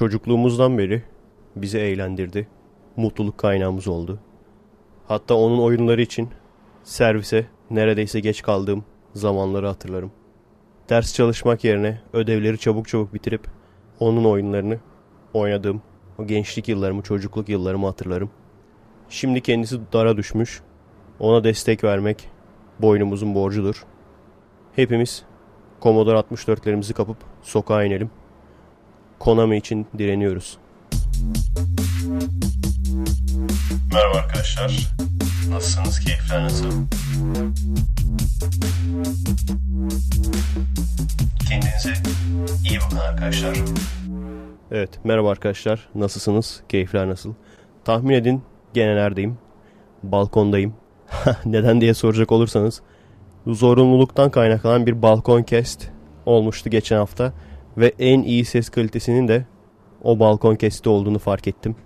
çocukluğumuzdan beri bizi eğlendirdi. Mutluluk kaynağımız oldu. Hatta onun oyunları için servise neredeyse geç kaldığım zamanları hatırlarım. Ders çalışmak yerine ödevleri çabuk çabuk bitirip onun oyunlarını oynadığım o gençlik yıllarımı, çocukluk yıllarımı hatırlarım. Şimdi kendisi dara düşmüş. Ona destek vermek boynumuzun borcudur. Hepimiz Commodore 64'lerimizi kapıp sokağa inelim. Konami için direniyoruz. Merhaba arkadaşlar. Nasılsınız? Keyifler nasıl? Kendinize iyi bakın arkadaşlar. Evet, merhaba arkadaşlar. Nasılsınız? Keyifler nasıl? Tahmin edin gene neredeyim? Balkondayım. Neden diye soracak olursanız zorunluluktan kaynaklanan bir balkon kest olmuştu geçen hafta ve en iyi ses kalitesinin de o balkon kesti olduğunu fark ettim.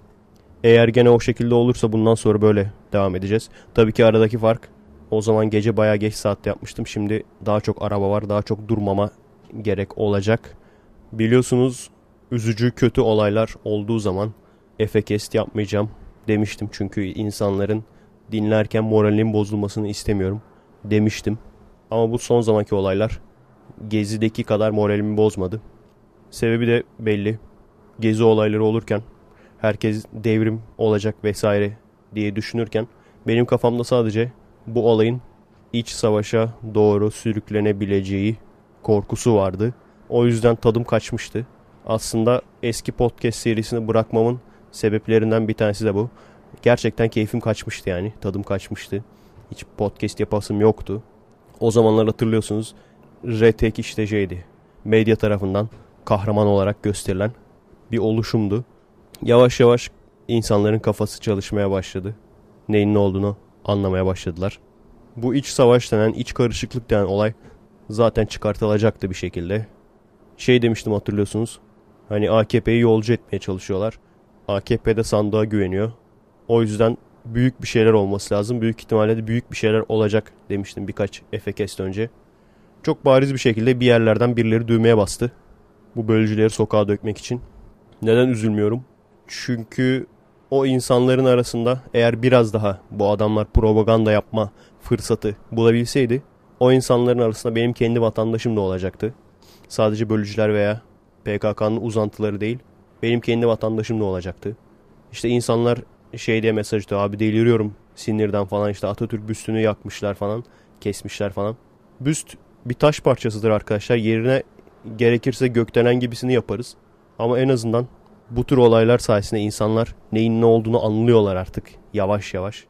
Eğer gene o şekilde olursa bundan sonra böyle devam edeceğiz. Tabii ki aradaki fark o zaman gece bayağı geç saatte yapmıştım. Şimdi daha çok araba var, daha çok durmama gerek olacak. Biliyorsunuz üzücü kötü olaylar olduğu zaman Efekest yapmayacağım demiştim. Çünkü insanların dinlerken moralinin bozulmasını istemiyorum demiştim. Ama bu son zamanki olaylar Gezi'deki kadar moralimi bozmadı. Sebebi de belli. Gezi olayları olurken herkes devrim olacak vesaire diye düşünürken benim kafamda sadece bu olayın iç savaşa doğru sürüklenebileceği korkusu vardı. O yüzden tadım kaçmıştı. Aslında eski podcast serisini bırakmamın sebeplerinden bir tanesi de bu. Gerçekten keyfim kaçmıştı yani. Tadım kaçmıştı. Hiç podcast yapasım yoktu. O zamanlar hatırlıyorsunuz Retek işte şeydi. Medya tarafından kahraman olarak gösterilen bir oluşumdu. Yavaş yavaş insanların kafası çalışmaya başladı. Neyin ne olduğunu anlamaya başladılar. Bu iç savaş denen, iç karışıklık denen olay zaten çıkartılacaktı bir şekilde. Şey demiştim hatırlıyorsunuz. Hani AKP'yi yolcu etmeye çalışıyorlar. AKP de sandığa güveniyor. O yüzden büyük bir şeyler olması lazım. Büyük ihtimalle de büyük bir şeyler olacak demiştim birkaç Efekest önce. Çok bariz bir şekilde bir yerlerden birileri düğmeye bastı. Bu bölücüleri sokağa dökmek için. Neden üzülmüyorum? Çünkü o insanların arasında eğer biraz daha bu adamlar propaganda yapma fırsatı bulabilseydi o insanların arasında benim kendi vatandaşım da olacaktı. Sadece bölücüler veya PKK'nın uzantıları değil benim kendi vatandaşım da olacaktı. İşte insanlar şey diye mesaj atıyor abi deliriyorum sinirden falan işte Atatürk büstünü yakmışlar falan kesmişler falan. Büst bir taş parçasıdır arkadaşlar yerine gerekirse gökdelen gibisini yaparız. Ama en azından bu tür olaylar sayesinde insanlar neyin ne olduğunu anlıyorlar artık yavaş yavaş.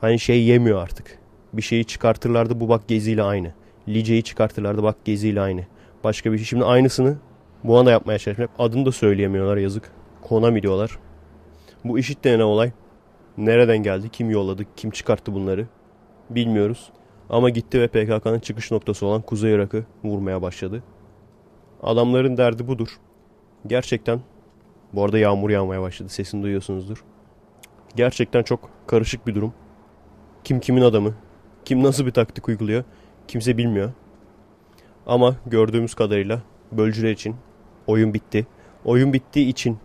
Hani şey yemiyor artık. Bir şeyi çıkartırlardı bu bak geziyle aynı. Lice'yi çıkartırlardı bak geziyle aynı. Başka bir şey. Şimdi aynısını bu anda yapmaya çalışıyor. Adını da söyleyemiyorlar yazık. Konami diyorlar. Bu işit denen olay nereden geldi, kim yolladı, kim çıkarttı bunları bilmiyoruz. Ama gitti ve PKK'nın çıkış noktası olan Kuzey Irak'ı vurmaya başladı. Adamların derdi budur. Gerçekten bu arada yağmur yağmaya başladı. Sesini duyuyorsunuzdur. Gerçekten çok karışık bir durum. Kim kimin adamı, kim nasıl bir taktik uyguluyor kimse bilmiyor. Ama gördüğümüz kadarıyla bölücüler için oyun bitti. Oyun bittiği için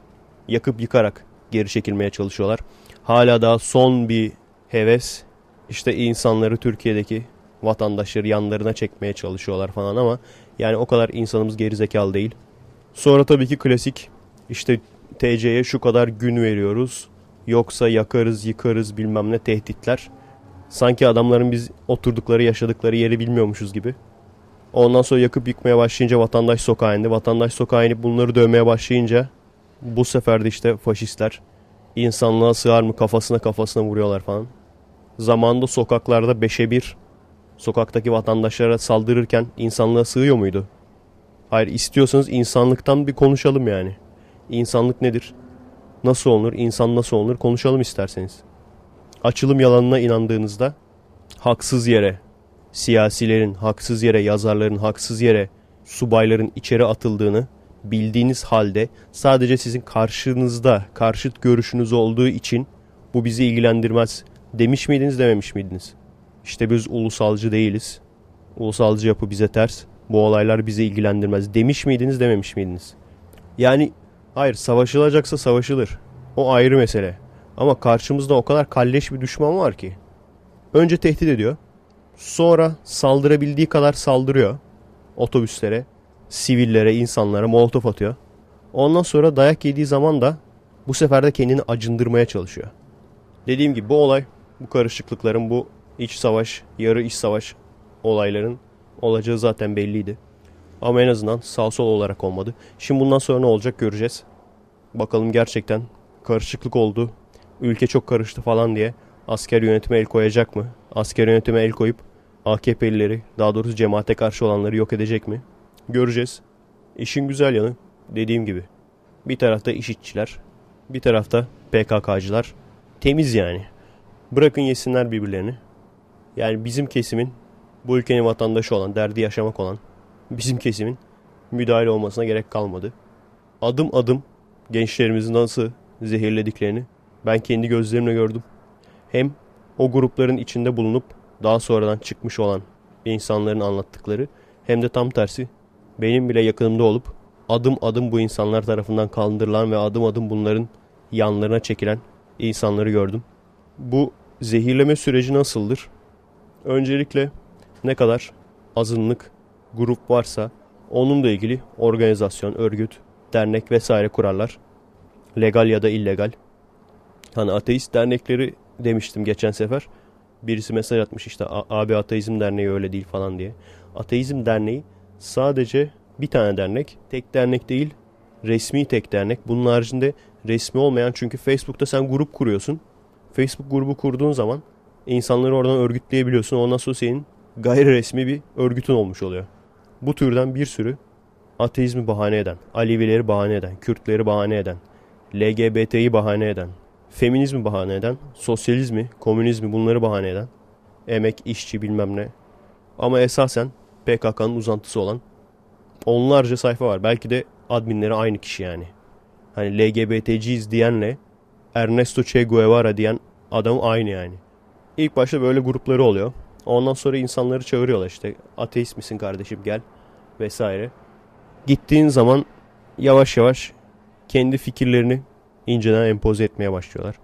yakıp yıkarak geri çekilmeye çalışıyorlar. Hala daha son bir heves işte insanları Türkiye'deki vatandaşları yanlarına çekmeye çalışıyorlar falan ama yani o kadar insanımız gerizekalı değil. Sonra tabii ki klasik işte TC'ye şu kadar gün veriyoruz. Yoksa yakarız yıkarız bilmem ne tehditler. Sanki adamların biz oturdukları yaşadıkları yeri bilmiyormuşuz gibi. Ondan sonra yakıp yıkmaya başlayınca vatandaş sokağa indi. Vatandaş sokağa inip bunları dövmeye başlayınca bu sefer de işte faşistler insanlığa sığar mı kafasına kafasına vuruyorlar falan. Zamanında sokaklarda beşe bir sokaktaki vatandaşlara saldırırken insanlığa sığıyor muydu? Hayır istiyorsanız insanlıktan bir konuşalım yani. İnsanlık nedir? Nasıl olunur? İnsan nasıl olunur? Konuşalım isterseniz. Açılım yalanına inandığınızda haksız yere siyasilerin, haksız yere yazarların, haksız yere subayların içeri atıldığını bildiğiniz halde sadece sizin karşınızda karşıt görüşünüz olduğu için bu bizi ilgilendirmez demiş miydiniz dememiş miydiniz? İşte biz ulusalcı değiliz. Ulusalcı yapı bize ters. Bu olaylar bizi ilgilendirmez demiş miydiniz dememiş miydiniz? Yani Hayır savaşılacaksa savaşılır. O ayrı mesele. Ama karşımızda o kadar kalleş bir düşman var ki. Önce tehdit ediyor. Sonra saldırabildiği kadar saldırıyor. Otobüslere, sivillere, insanlara molotof atıyor. Ondan sonra dayak yediği zaman da bu sefer de kendini acındırmaya çalışıyor. Dediğim gibi bu olay, bu karışıklıkların, bu iç savaş, yarı iç savaş olayların olacağı zaten belliydi. Ama en azından sağ sol olarak olmadı. Şimdi bundan sonra ne olacak göreceğiz. Bakalım gerçekten karışıklık oldu. Ülke çok karıştı falan diye asker yönetime el koyacak mı? Asker yönetime el koyup AKP'lileri daha doğrusu cemaate karşı olanları yok edecek mi? Göreceğiz. İşin güzel yanı dediğim gibi. Bir tarafta işitçiler, bir tarafta PKK'cılar. Temiz yani. Bırakın yesinler birbirlerini. Yani bizim kesimin bu ülkenin vatandaşı olan, derdi yaşamak olan bizim kesimin müdahale olmasına gerek kalmadı. Adım adım gençlerimizi nasıl zehirlediklerini ben kendi gözlerimle gördüm. Hem o grupların içinde bulunup daha sonradan çıkmış olan insanların anlattıkları hem de tam tersi benim bile yakınımda olup adım adım bu insanlar tarafından kaldırılan ve adım adım bunların yanlarına çekilen insanları gördüm. Bu zehirleme süreci nasıldır? Öncelikle ne kadar azınlık grup varsa onunla ilgili organizasyon, örgüt, dernek vesaire kurarlar. Legal ya da illegal. Hani ateist dernekleri demiştim geçen sefer. Birisi mesaj atmış işte abi ateizm derneği öyle değil falan diye. Ateizm derneği sadece bir tane dernek. Tek dernek değil resmi tek dernek. Bunun haricinde resmi olmayan çünkü Facebook'ta sen grup kuruyorsun. Facebook grubu kurduğun zaman insanları oradan örgütleyebiliyorsun. Ondan sonra senin gayri resmi bir örgütün olmuş oluyor. Bu türden bir sürü ateizmi bahane eden, Alevileri bahane eden, Kürtleri bahane eden, LGBT'yi bahane eden, feminizmi bahane eden, sosyalizmi, komünizmi bunları bahane eden, emek, işçi bilmem ne. Ama esasen PKK'nın uzantısı olan onlarca sayfa var. Belki de adminleri aynı kişi yani. Hani LGBT'ciyiz diyenle Ernesto Che Guevara diyen adam aynı yani. İlk başta böyle grupları oluyor. Ondan sonra insanları çağırıyorlar işte. Ateist misin kardeşim gel vesaire. Gittiğin zaman yavaş yavaş kendi fikirlerini inceden empoze etmeye başlıyorlar.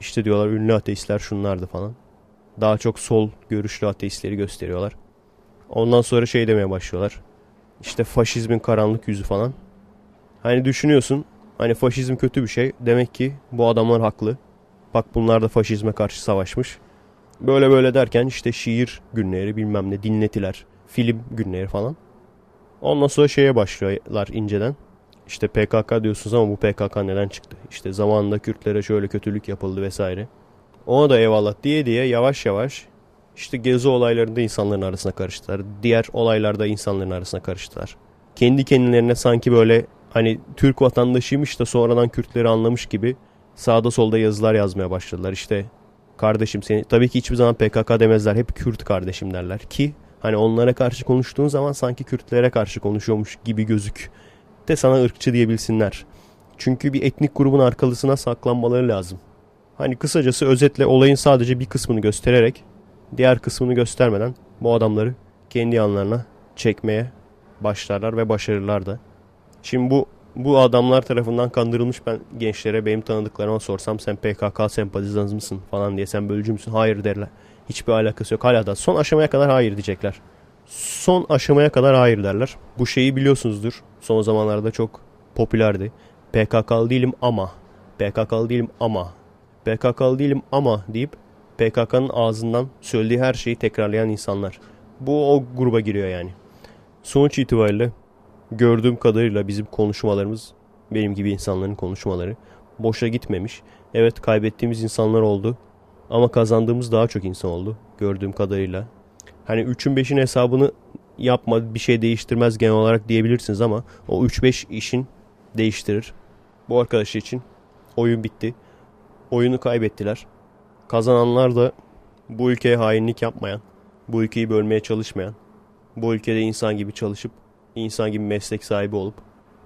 İşte diyorlar ünlü ateistler şunlardı falan. Daha çok sol görüşlü ateistleri gösteriyorlar. Ondan sonra şey demeye başlıyorlar. İşte faşizmin karanlık yüzü falan. Hani düşünüyorsun hani faşizm kötü bir şey. Demek ki bu adamlar haklı. Bak bunlar da faşizme karşı savaşmış. Böyle böyle derken işte şiir günleri bilmem ne dinletiler. Film günleri falan. Ondan sonra şeye başlıyorlar inceden. İşte PKK diyorsunuz ama bu PKK neden çıktı? İşte zamanında Kürtlere şöyle kötülük yapıldı vesaire. Ona da eyvallah diye diye yavaş yavaş işte gezi olaylarında insanların arasına karıştılar. Diğer olaylarda insanların arasına karıştılar. Kendi kendilerine sanki böyle hani Türk vatandaşıymış da sonradan Kürtleri anlamış gibi sağda solda yazılar yazmaya başladılar. İşte kardeşim seni tabii ki hiçbir zaman PKK demezler. Hep Kürt kardeşim derler ki hani onlara karşı konuştuğun zaman sanki Kürtlere karşı konuşuyormuş gibi gözük. De sana ırkçı diyebilsinler. Çünkü bir etnik grubun arkalısına saklanmaları lazım. Hani kısacası özetle olayın sadece bir kısmını göstererek diğer kısmını göstermeden bu adamları kendi yanlarına çekmeye başlarlar ve başarırlar da. Şimdi bu bu adamlar tarafından kandırılmış ben gençlere benim tanıdıklarıma sorsam sen PKK sempatizanı mısın falan diye sen bölücü müsün? Hayır derler. Hiçbir alakası yok. Hala da son aşamaya kadar hayır diyecekler. Son aşamaya kadar hayır derler. Bu şeyi biliyorsunuzdur. Son zamanlarda çok popülerdi. PKK'lı değilim ama. PKK'lı değilim ama. PKK'lı değilim ama deyip PKK'nın ağzından söylediği her şeyi tekrarlayan insanlar. Bu o gruba giriyor yani. Sonuç itibariyle gördüğüm kadarıyla bizim konuşmalarımız, benim gibi insanların konuşmaları boşa gitmemiş. Evet kaybettiğimiz insanlar oldu ama kazandığımız daha çok insan oldu gördüğüm kadarıyla. Hani 3'ün 5'in hesabını yapma bir şey değiştirmez genel olarak diyebilirsiniz ama o 3-5 işin değiştirir. Bu arkadaş için oyun bitti. Oyunu kaybettiler. Kazananlar da bu ülkeye hainlik yapmayan, bu ülkeyi bölmeye çalışmayan, bu ülkede insan gibi çalışıp insan gibi meslek sahibi olup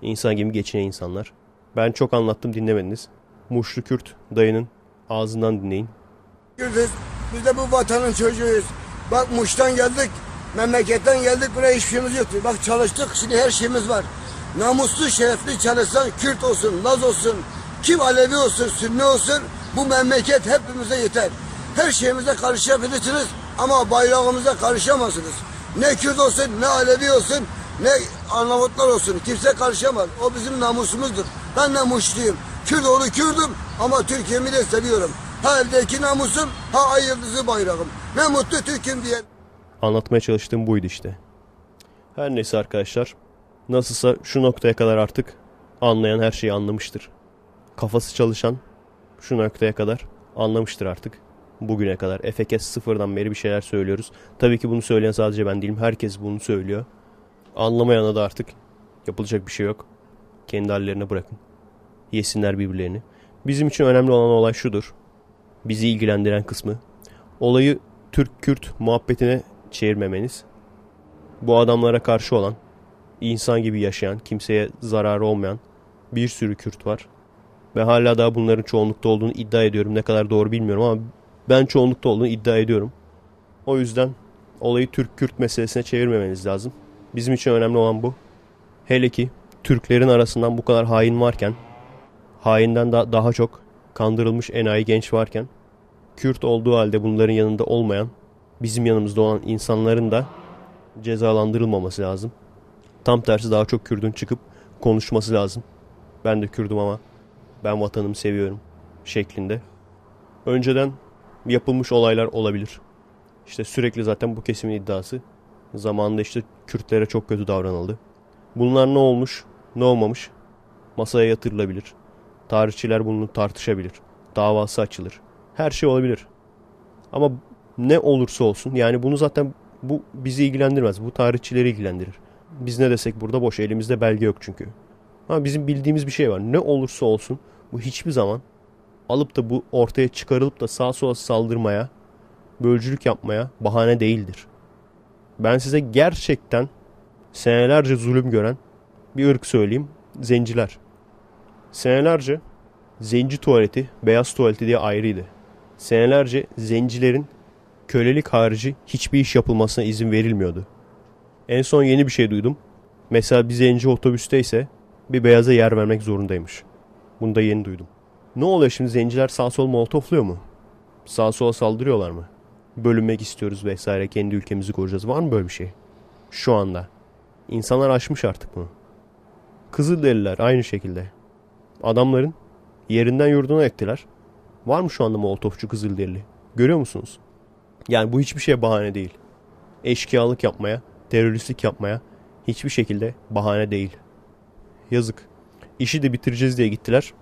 insan gibi geçinen insanlar. Ben çok anlattım dinlemediniz. Muşlu Kürt dayının ağzından dinleyin. Kürtüz. Biz de bu vatanın çocuğuyuz. Bak Muş'tan geldik. Memleketten geldik buraya hiçbir şeyimiz. Bak çalıştık şimdi her şeyimiz var. namuslu şerefli çalışan Kürt olsun, Laz olsun, kim Alevi olsun, Sünni olsun bu memleket hepimize yeter. Her şeyimize karışabilirsiniz ama bayrağımıza karışamazsınız. Ne Kürt olsun, ne Alevi olsun, ne Arnavutlar olsun. Kimse karışamaz. O bizim namusumuzdur. Ben namusluyum. Kürt oğlu Kürdüm ama Türkiye'mi de seviyorum. Ha eldeki namusum, ha ay yıldızı bayrağım. Ne mutlu Türk'üm diye. Anlatmaya çalıştığım buydu işte. Her neyse arkadaşlar. Nasılsa şu noktaya kadar artık anlayan her şeyi anlamıştır. Kafası çalışan şu noktaya kadar anlamıştır artık. Bugüne kadar. Efekes sıfırdan beri bir şeyler söylüyoruz. Tabii ki bunu söyleyen sadece ben değilim. Herkes bunu söylüyor. Anlamayana da artık yapılacak bir şey yok. Kendi hallerine bırakın. Yesinler birbirlerini. Bizim için önemli olan olay şudur. Bizi ilgilendiren kısmı. Olayı Türk-Kürt muhabbetine çevirmemeniz. Bu adamlara karşı olan, insan gibi yaşayan, kimseye zararı olmayan bir sürü Kürt var. Ve hala daha bunların çoğunlukta olduğunu iddia ediyorum. Ne kadar doğru bilmiyorum ama ben çoğunlukta olduğunu iddia ediyorum. O yüzden olayı Türk-Kürt meselesine çevirmemeniz lazım. Bizim için önemli olan bu. Hele ki Türklerin arasından bu kadar hain varken, hainden da daha çok kandırılmış enayi genç varken, Kürt olduğu halde bunların yanında olmayan, bizim yanımızda olan insanların da cezalandırılmaması lazım. Tam tersi daha çok Kürdün çıkıp konuşması lazım. Ben de Kürdüm ama ben vatanımı seviyorum şeklinde. Önceden yapılmış olaylar olabilir. İşte sürekli zaten bu kesimin iddiası. Zamanında işte Kürtlere çok kötü davranıldı. Bunlar ne olmuş, ne olmamış masaya yatırılabilir. Tarihçiler bunu tartışabilir. Davası açılır. Her şey olabilir. Ama ne olursa olsun yani bunu zaten bu bizi ilgilendirmez. Bu tarihçileri ilgilendirir. Biz ne desek burada boş. Elimizde belge yok çünkü. Ama bizim bildiğimiz bir şey var. Ne olursa olsun bu hiçbir zaman alıp da bu ortaya çıkarılıp da sağa sola saldırmaya, bölücülük yapmaya bahane değildir. Ben size gerçekten senelerce zulüm gören bir ırk söyleyeyim. Zenciler. Senelerce zenci tuvaleti, beyaz tuvaleti diye ayrıydı. Senelerce zencilerin kölelik harici hiçbir iş yapılmasına izin verilmiyordu. En son yeni bir şey duydum. Mesela bir zenci otobüsteyse bir beyaza yer vermek zorundaymış. Bunu da yeni duydum. Ne oluyor şimdi zenciler sağ sol molotofluyor mu? Sağ sola saldırıyorlar mı? Bölünmek istiyoruz vesaire kendi ülkemizi koruyacağız. Var mı böyle bir şey? Şu anda. İnsanlar aşmış artık bunu. Kızılderililer aynı şekilde. Adamların yerinden yurduna ettiler. Var mı şu anda molotofçu Kızılderili? Görüyor musunuz? Yani bu hiçbir şeye bahane değil. Eşkıyalık yapmaya, teröristlik yapmaya hiçbir şekilde bahane değil. Yazık. İşi de bitireceğiz diye gittiler.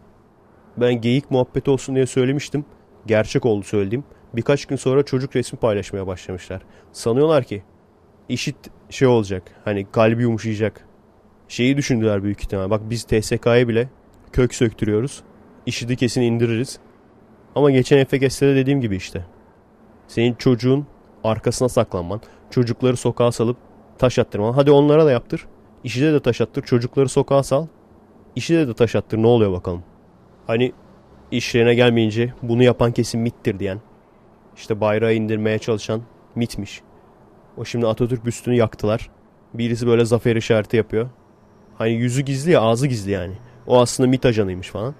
Ben geyik muhabbeti olsun diye söylemiştim. Gerçek oldu söylediğim. Birkaç gün sonra çocuk resmi paylaşmaya başlamışlar. Sanıyorlar ki işit şey olacak. Hani kalbi yumuşayacak. Şeyi düşündüler büyük ihtimal. Bak biz TSK'ya bile kök söktürüyoruz. İşidi kesin indiririz. Ama geçen FGS'de dediğim gibi işte. Senin çocuğun arkasına saklanman. Çocukları sokağa salıp taş attırman. Hadi onlara da yaptır. İşide de taş attır. Çocukları sokağa sal. İşide de taş attır. Ne oluyor bakalım. Hani işlerine gelmeyince bunu yapan kesin mittir diyen. İşte bayrağı indirmeye çalışan mitmiş. O şimdi Atatürk büstünü yaktılar. Birisi böyle zafer işareti yapıyor. Hani yüzü gizli ya ağzı gizli yani. O aslında MIT ajanıymış falan.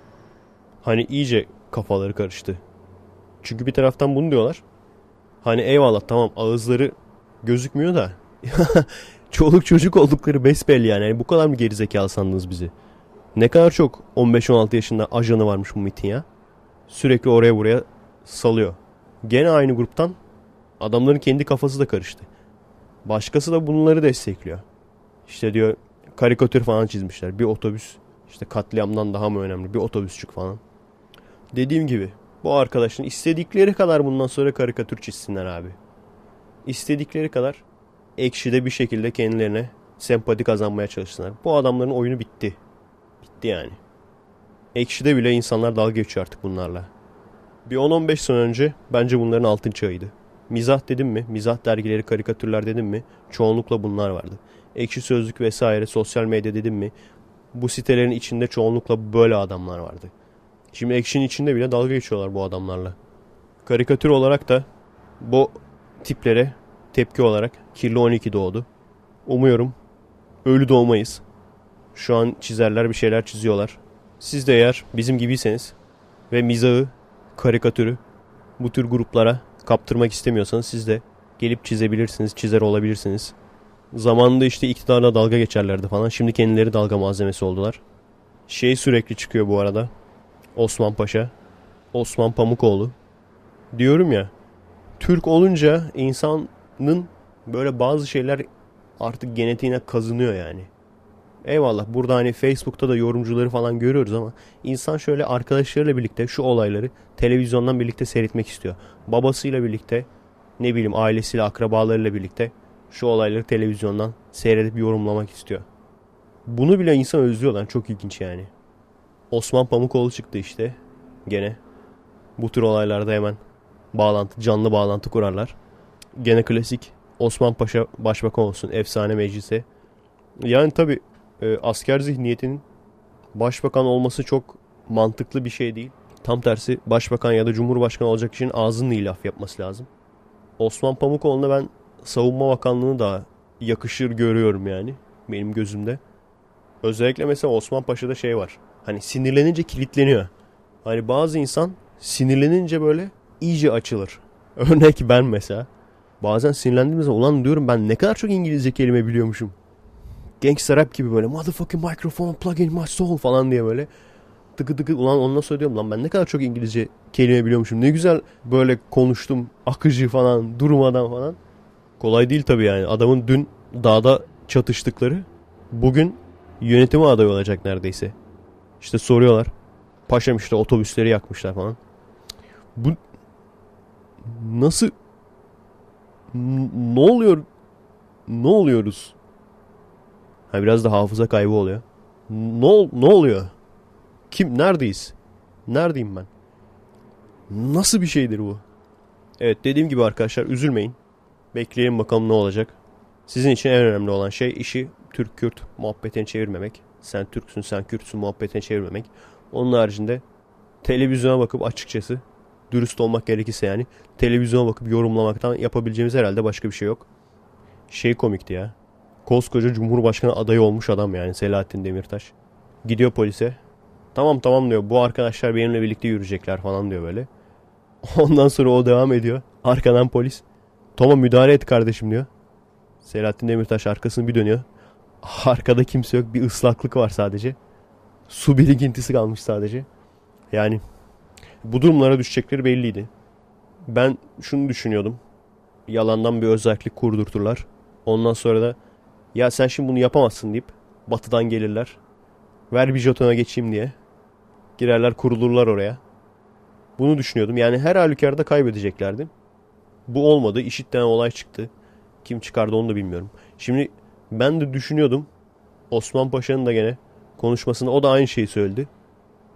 Hani iyice kafaları karıştı. Çünkü bir taraftan bunu diyorlar. Hani eyvallah tamam ağızları gözükmüyor da. Çoluk çocuk oldukları besbelli yani. yani. Bu kadar mı gerizekalı sandınız bizi? Ne kadar çok 15-16 yaşında ajanı varmış bu MIT'in ya. Sürekli oraya buraya salıyor. Gene aynı gruptan adamların kendi kafası da karıştı. Başkası da bunları destekliyor. İşte diyor karikatür falan çizmişler. Bir otobüs işte katliamdan daha mı önemli bir otobüsçük falan. Dediğim gibi bu arkadaşın istedikleri kadar bundan sonra karikatür çizsinler abi. İstedikleri kadar ekşide bir şekilde kendilerine sempati kazanmaya çalışsınlar. Bu adamların oyunu bitti. Bitti yani. Ekşide bile insanlar dalga geçiyor artık bunlarla. Bir 10-15 sene önce bence bunların altın çağıydı. Mizah dedim mi, mizah dergileri, karikatürler dedim mi çoğunlukla bunlar vardı. Ekşi Sözlük vesaire, sosyal medya dedim mi bu sitelerin içinde çoğunlukla böyle adamlar vardı. Şimdi Ekşi'nin içinde bile dalga geçiyorlar bu adamlarla. Karikatür olarak da bu tiplere tepki olarak Kirli 12 doğdu. Umuyorum ölü doğmayız. Şu an çizerler bir şeyler çiziyorlar. Siz de eğer bizim gibiyseniz ve mizahı, karikatürü bu tür gruplara kaptırmak istemiyorsanız siz de gelip çizebilirsiniz, çizer olabilirsiniz. Zamanında işte iktidarla dalga geçerlerdi falan. Şimdi kendileri dalga malzemesi oldular. Şey sürekli çıkıyor bu arada. Osman Paşa. Osman Pamukoğlu. Diyorum ya. Türk olunca insanın böyle bazı şeyler artık genetiğine kazınıyor yani. Eyvallah burada hani Facebook'ta da yorumcuları falan görüyoruz ama insan şöyle arkadaşlarıyla birlikte şu olayları televizyondan birlikte seyretmek istiyor. Babasıyla birlikte ne bileyim ailesiyle akrabalarıyla birlikte şu olayları televizyondan seyredip yorumlamak istiyor. Bunu bile insan özlüyor lan çok ilginç yani. Osman Pamukoğlu çıktı işte gene. Bu tür olaylarda hemen bağlantı canlı bağlantı kurarlar. Gene klasik Osman Paşa başbakan olsun efsane meclise. Yani tabi e, asker zihniyetinin başbakan olması çok mantıklı bir şey değil. Tam tersi başbakan ya da cumhurbaşkanı olacak kişinin ağzının iyi laf yapması lazım. Osman Pamukoğlu'na ben savunma bakanlığını da yakışır görüyorum yani benim gözümde. Özellikle mesela Osman Paşa'da şey var. Hani sinirlenince kilitleniyor. Hani bazı insan sinirlenince böyle iyice açılır. Örnek ben mesela. Bazen sinirlendiğim zaman ulan diyorum ben ne kadar çok İngilizce kelime biliyormuşum. Gangster rap gibi böyle motherfucking microphone plug in my soul falan diye böyle tıkı tıkı ulan ondan sonra diyorum lan ben ne kadar çok İngilizce kelime biliyormuşum. Ne güzel böyle konuştum akıcı falan durmadan falan. Kolay değil tabii yani adamın dün dağda çatıştıkları bugün yönetime aday olacak neredeyse. İşte soruyorlar. Paşam işte otobüsleri yakmışlar falan. Bu nasıl ne oluyor? Ne oluyoruz? Ha biraz da hafıza kaybı oluyor. Ne, ne oluyor? Kim? Neredeyiz? Neredeyim ben? Nasıl bir şeydir bu? Evet dediğim gibi arkadaşlar üzülmeyin. Bekleyelim bakalım ne olacak. Sizin için en önemli olan şey işi Türk-Kürt muhabbetine çevirmemek. Sen Türksün sen Kürtsün muhabbetine çevirmemek. Onun haricinde televizyona bakıp açıkçası dürüst olmak gerekirse yani televizyona bakıp yorumlamaktan yapabileceğimiz herhalde başka bir şey yok. Şey komikti ya. Koskoca Cumhurbaşkanı adayı olmuş adam yani Selahattin Demirtaş. Gidiyor polise. Tamam tamam diyor bu arkadaşlar benimle birlikte yürüyecekler falan diyor böyle. Ondan sonra o devam ediyor. Arkadan polis. Tamam müdahale et kardeşim diyor. Selahattin Demirtaş arkasını bir dönüyor. Arkada kimse yok. Bir ıslaklık var sadece. Su birikintisi kalmış sadece. Yani bu durumlara düşecekleri belliydi. Ben şunu düşünüyordum. Yalandan bir özellik kurdurturlar. Ondan sonra da ya sen şimdi bunu yapamazsın deyip batıdan gelirler. Ver bir jetona geçeyim diye. Girerler kurulurlar oraya. Bunu düşünüyordum. Yani her halükarda kaybedeceklerdi. Bu olmadı. İşit denen olay çıktı. Kim çıkardı onu da bilmiyorum. Şimdi ben de düşünüyordum. Osman Paşa'nın da gene konuşmasında o da aynı şeyi söyledi.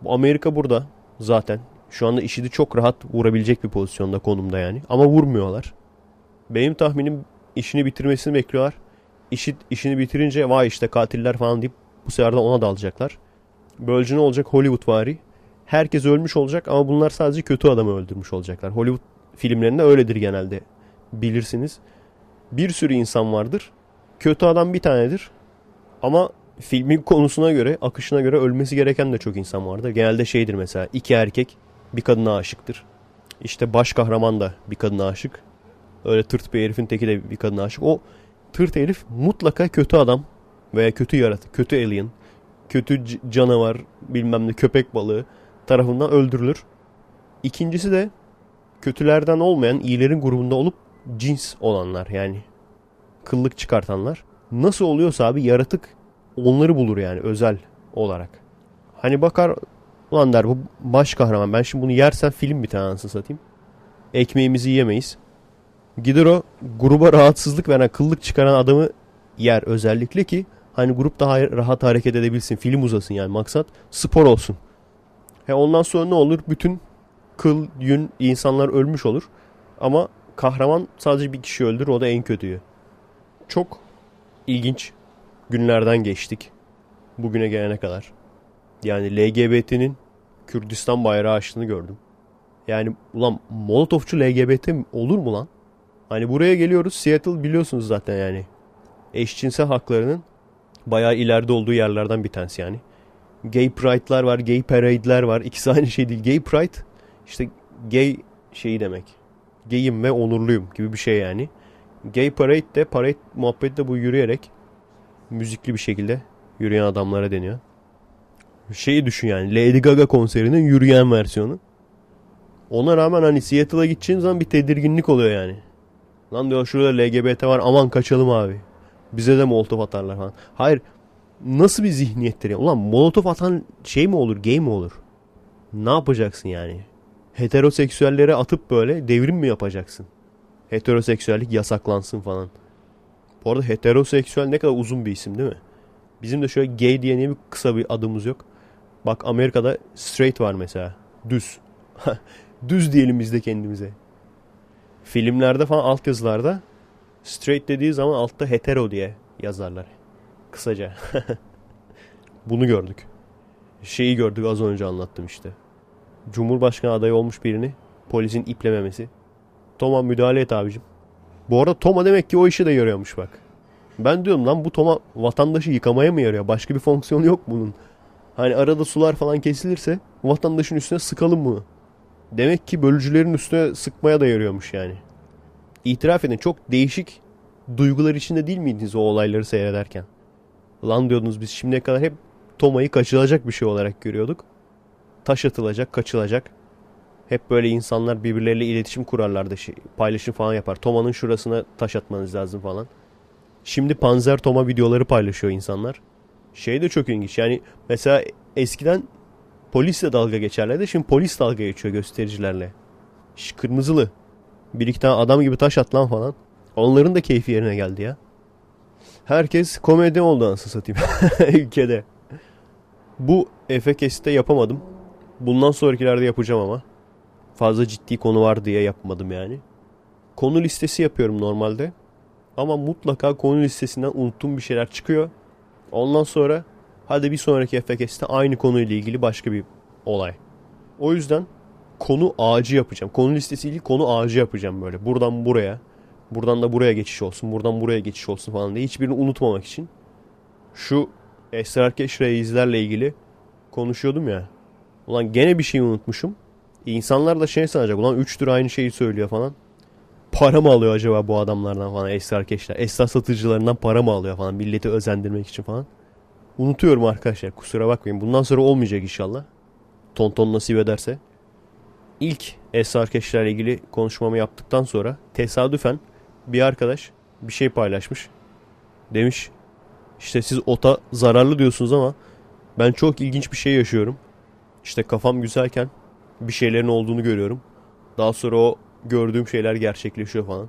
Bu Amerika burada zaten. Şu anda IŞİD'i çok rahat vurabilecek bir pozisyonda konumda yani. Ama vurmuyorlar. Benim tahminim işini bitirmesini bekliyorlar. IŞİD işini bitirince vay işte katiller falan deyip bu sefer de ona dalacaklar. Böylece ne olacak? Hollywood vari. Herkes ölmüş olacak ama bunlar sadece kötü adamı öldürmüş olacaklar. Hollywood filmlerinde öyledir genelde. Bilirsiniz. Bir sürü insan vardır. Kötü adam bir tanedir. Ama filmin konusuna göre, akışına göre ölmesi gereken de çok insan vardır. Genelde şeydir mesela iki erkek bir kadına aşıktır. İşte baş kahraman da bir kadına aşık. Öyle tırt bir herifin teki de bir kadına aşık. O tırt herif mutlaka kötü adam veya kötü yaratık, kötü alien, kötü canavar, bilmem ne köpek balığı tarafından öldürülür. İkincisi de kötülerden olmayan iyilerin grubunda olup cins olanlar yani kıllık çıkartanlar. Nasıl oluyorsa abi yaratık onları bulur yani özel olarak. Hani bakar ulan der bu baş kahraman ben şimdi bunu yersem film bir tanesi satayım. Ekmeğimizi yemeyiz. Gider o gruba rahatsızlık veren kıllık çıkaran adamı yer özellikle ki hani grup daha rahat hareket edebilsin. Film uzasın yani maksat spor olsun. He ondan sonra ne olur? Bütün kıl, yün insanlar ölmüş olur. Ama kahraman sadece bir kişi öldür o da en kötüyü. Çok ilginç günlerden geçtik. Bugüne gelene kadar. Yani LGBT'nin Kürdistan bayrağı açtığını gördüm. Yani ulan Molotovçu LGBT olur mu lan? Hani buraya geliyoruz Seattle biliyorsunuz zaten yani. Eşcinsel haklarının Bayağı ileride olduğu yerlerden bir tanesi yani. Gay Pride'lar var, gay parade'ler var. İkisi aynı şey değil. Gay Pride işte gay şeyi demek. Gayim ve onurluyum gibi bir şey yani. Gay Parade de parade muhabbeti de bu yürüyerek müzikli bir şekilde yürüyen adamlara deniyor. Şeyi düşün yani Lady Gaga konserinin yürüyen versiyonu. Ona rağmen hani Seattle'a gideceğin zaman bir tedirginlik oluyor yani. Lan diyor şurada LGBT var aman kaçalım abi. Bize de molotof atarlar falan. Hayır nasıl bir zihniyettir ya? Ulan molotof atan şey mi olur gay mi olur? Ne yapacaksın yani? Heteroseksüellere atıp böyle devrim mi yapacaksın? Heteroseksüellik yasaklansın falan. Bu arada heteroseksüel ne kadar uzun bir isim değil mi? Bizim de şöyle gay diye niye bir kısa bir adımız yok? Bak Amerika'da straight var mesela. Düz. Düz diyelim biz de kendimize. Filmlerde falan altyazılarda straight dediği zaman altta hetero diye yazarlar. Kısaca. Bunu gördük. Şeyi gördük az önce anlattım işte. Cumhurbaşkanı adayı olmuş birini polisin iplememesi. Toma müdahale et abicim. Bu arada Toma demek ki o işi de yarıyormuş bak. Ben diyorum lan bu Toma vatandaşı yıkamaya mı yarıyor? Başka bir fonksiyonu yok bunun. Hani arada sular falan kesilirse vatandaşın üstüne sıkalım bunu. Demek ki bölücülerin üstüne sıkmaya da yarıyormuş yani. İtiraf edin çok değişik duygular içinde değil miydiniz o olayları seyrederken? Lan diyordunuz biz şimdiye kadar hep Toma'yı kaçılacak bir şey olarak görüyorduk. Taş atılacak, kaçılacak. Hep böyle insanlar birbirleriyle iletişim kurarlardı. Şey, paylaşım falan yapar. Toma'nın şurasına taş atmanız lazım falan. Şimdi Panzer Toma videoları paylaşıyor insanlar. Şey de çok ilginç. Yani mesela eskiden polisle dalga geçerlerdi. Şimdi polis dalga geçiyor göstericilerle. Şş, kırmızılı. Bir iki tane adam gibi taş at lan falan. Onların da keyfi yerine geldi ya. Herkes komedi oldu anasını satayım. Ülkede. Bu Efekes'te yapamadım. Bundan sonrakilerde yapacağım ama. Fazla ciddi konu var diye yapmadım yani. Konu listesi yapıyorum normalde. Ama mutlaka konu listesinden unuttuğum bir şeyler çıkıyor. Ondan sonra hadi bir sonraki Efekes'te aynı konuyla ilgili başka bir olay. O yüzden konu ağacı yapacağım. Konu listesi değil konu ağacı yapacağım böyle. Buradan buraya. Buradan da buraya geçiş olsun. Buradan buraya geçiş olsun falan diye. Hiçbirini unutmamak için. Şu Esrarkeş Reislerle ilgili konuşuyordum ya. Ulan gene bir şey unutmuşum. İnsanlar da şey sanacak. Ulan 3 lira aynı şeyi söylüyor falan. Para mı alıyor acaba bu adamlardan falan Esrarkeşler? Esrar satıcılarından para mı alıyor falan. Milleti özendirmek için falan. Unutuyorum arkadaşlar. Kusura bakmayın. Bundan sonra olmayacak inşallah. Tonton nasip ederse. İlk Esrarkeşlerle ilgili konuşmamı yaptıktan sonra tesadüfen bir arkadaş bir şey paylaşmış. Demiş işte siz ota zararlı diyorsunuz ama ben çok ilginç bir şey yaşıyorum. İşte kafam güzelken bir şeylerin olduğunu görüyorum. Daha sonra o gördüğüm şeyler gerçekleşiyor falan.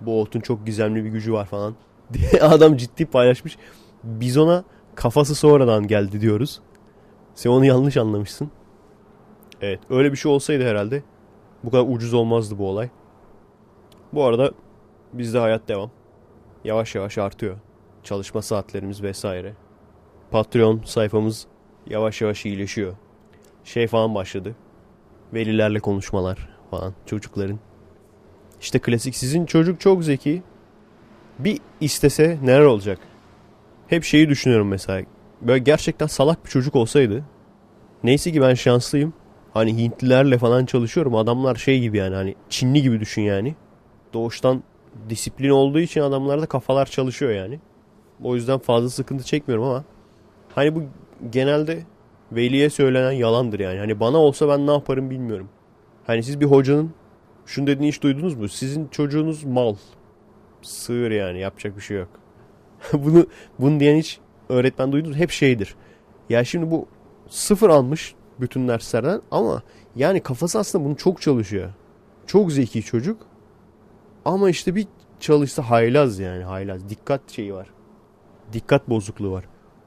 Bu otun çok gizemli bir gücü var falan. diye adam ciddi paylaşmış. Biz ona kafası sonradan geldi diyoruz. Sen onu yanlış anlamışsın. Evet öyle bir şey olsaydı herhalde bu kadar ucuz olmazdı bu olay. Bu arada bizde hayat devam. Yavaş yavaş artıyor. Çalışma saatlerimiz vesaire. Patreon sayfamız yavaş yavaş iyileşiyor. Şey falan başladı. Velilerle konuşmalar falan çocukların. İşte klasik sizin çocuk çok zeki. Bir istese neler olacak? Hep şeyi düşünüyorum mesela. Böyle gerçekten salak bir çocuk olsaydı. Neyse ki ben şanslıyım. Hani Hintlilerle falan çalışıyorum. Adamlar şey gibi yani hani Çinli gibi düşün yani. Doğuştan disiplin olduğu için adamlarda kafalar çalışıyor yani. O yüzden fazla sıkıntı çekmiyorum ama hani bu genelde veliye söylenen yalandır yani. Hani bana olsa ben ne yaparım bilmiyorum. Hani siz bir hocanın şunu dediğini hiç duydunuz mu? Sizin çocuğunuz mal. Sığır yani yapacak bir şey yok. bunu bunu diyen hiç öğretmen duydunuz hep şeydir. Ya şimdi bu sıfır almış bütün derslerden ama yani kafası aslında bunu çok çalışıyor. Çok zeki çocuk. Ama işte bir çalışsa haylaz yani haylaz. Dikkat şeyi var. Dikkat bozukluğu var.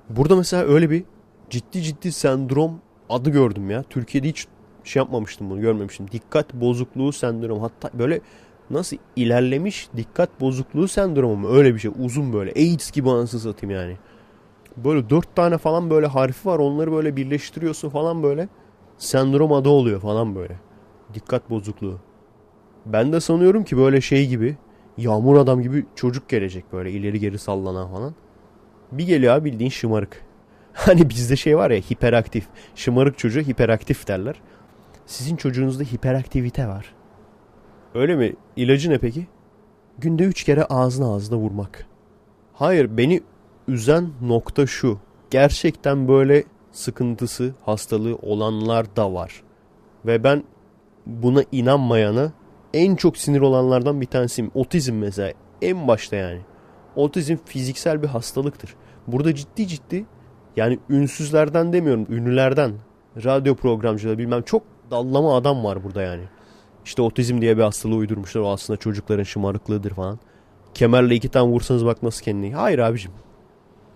Burada mesela öyle bir ciddi ciddi sendrom adı gördüm ya. Türkiye'de hiç şey yapmamıştım bunu görmemiştim. Dikkat bozukluğu sendromu hatta böyle nasıl ilerlemiş dikkat bozukluğu sendromu mu öyle bir şey uzun böyle AIDS gibi anasını satayım yani. Böyle dört tane falan böyle harfi var onları böyle birleştiriyorsun falan böyle sendrom adı oluyor falan böyle. Dikkat bozukluğu. Ben de sanıyorum ki böyle şey gibi yağmur adam gibi çocuk gelecek böyle ileri geri sallanan falan. Bir geliyor abi bildiğin şımarık. Hani bizde şey var ya hiperaktif. Şımarık çocuğu hiperaktif derler. Sizin çocuğunuzda hiperaktivite var. Öyle mi? İlacı ne peki? Günde üç kere ağzına ağzına vurmak. Hayır beni üzen nokta şu. Gerçekten böyle sıkıntısı, hastalığı olanlar da var. Ve ben buna inanmayana en çok sinir olanlardan bir tanesiyim. Otizm mesela en başta yani. Otizm fiziksel bir hastalıktır. Burada ciddi ciddi yani ünsüzlerden demiyorum ünlülerden radyo programcıları bilmem çok dallama adam var burada yani. İşte otizm diye bir hastalığı uydurmuşlar. O aslında çocukların şımarıklığıdır falan. Kemerle iki tane vursanız bak nasıl kendini. Hayır abicim.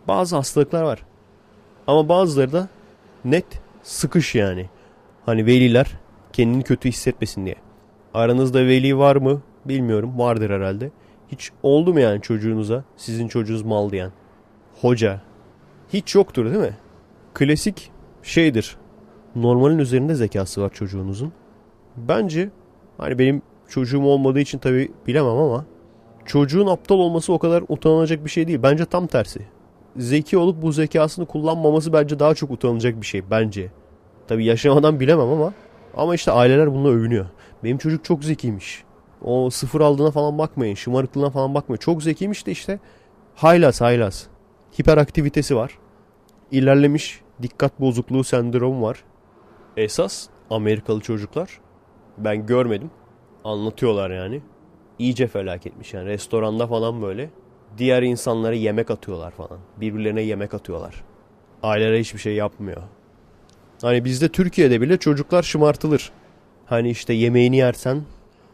Bazı hastalıklar var. Ama bazıları da net sıkış yani. Hani veliler kendini kötü hissetmesin diye. Aranızda veli var mı bilmiyorum. Vardır herhalde. Hiç oldu mu yani çocuğunuza sizin çocuğunuz mal diyen? Hoca. Hiç yoktur değil mi? Klasik şeydir. Normalin üzerinde zekası var çocuğunuzun. Bence hani benim çocuğum olmadığı için tabii bilemem ama çocuğun aptal olması o kadar utanılacak bir şey değil. Bence tam tersi. Zeki olup bu zekasını kullanmaması bence daha çok utanılacak bir şey bence. Tabii yaşamadan bilemem ama ama işte aileler bununla övünüyor. Benim çocuk çok zekiymiş. O sıfır aldığına falan bakmayın. Şımarıklığına falan bakmayın. Çok zekiymiş de işte haylaz haylaz. Hiperaktivitesi var. İlerlemiş dikkat bozukluğu sendromu var. Esas Amerikalı çocuklar ben görmedim. Anlatıyorlar yani. İyice felaketmiş yani. Restoranda falan böyle. Diğer insanlara yemek atıyorlar falan. Birbirlerine yemek atıyorlar. Aileler hiçbir şey yapmıyor. Hani bizde Türkiye'de bile çocuklar şımartılır. Hani işte yemeğini yersen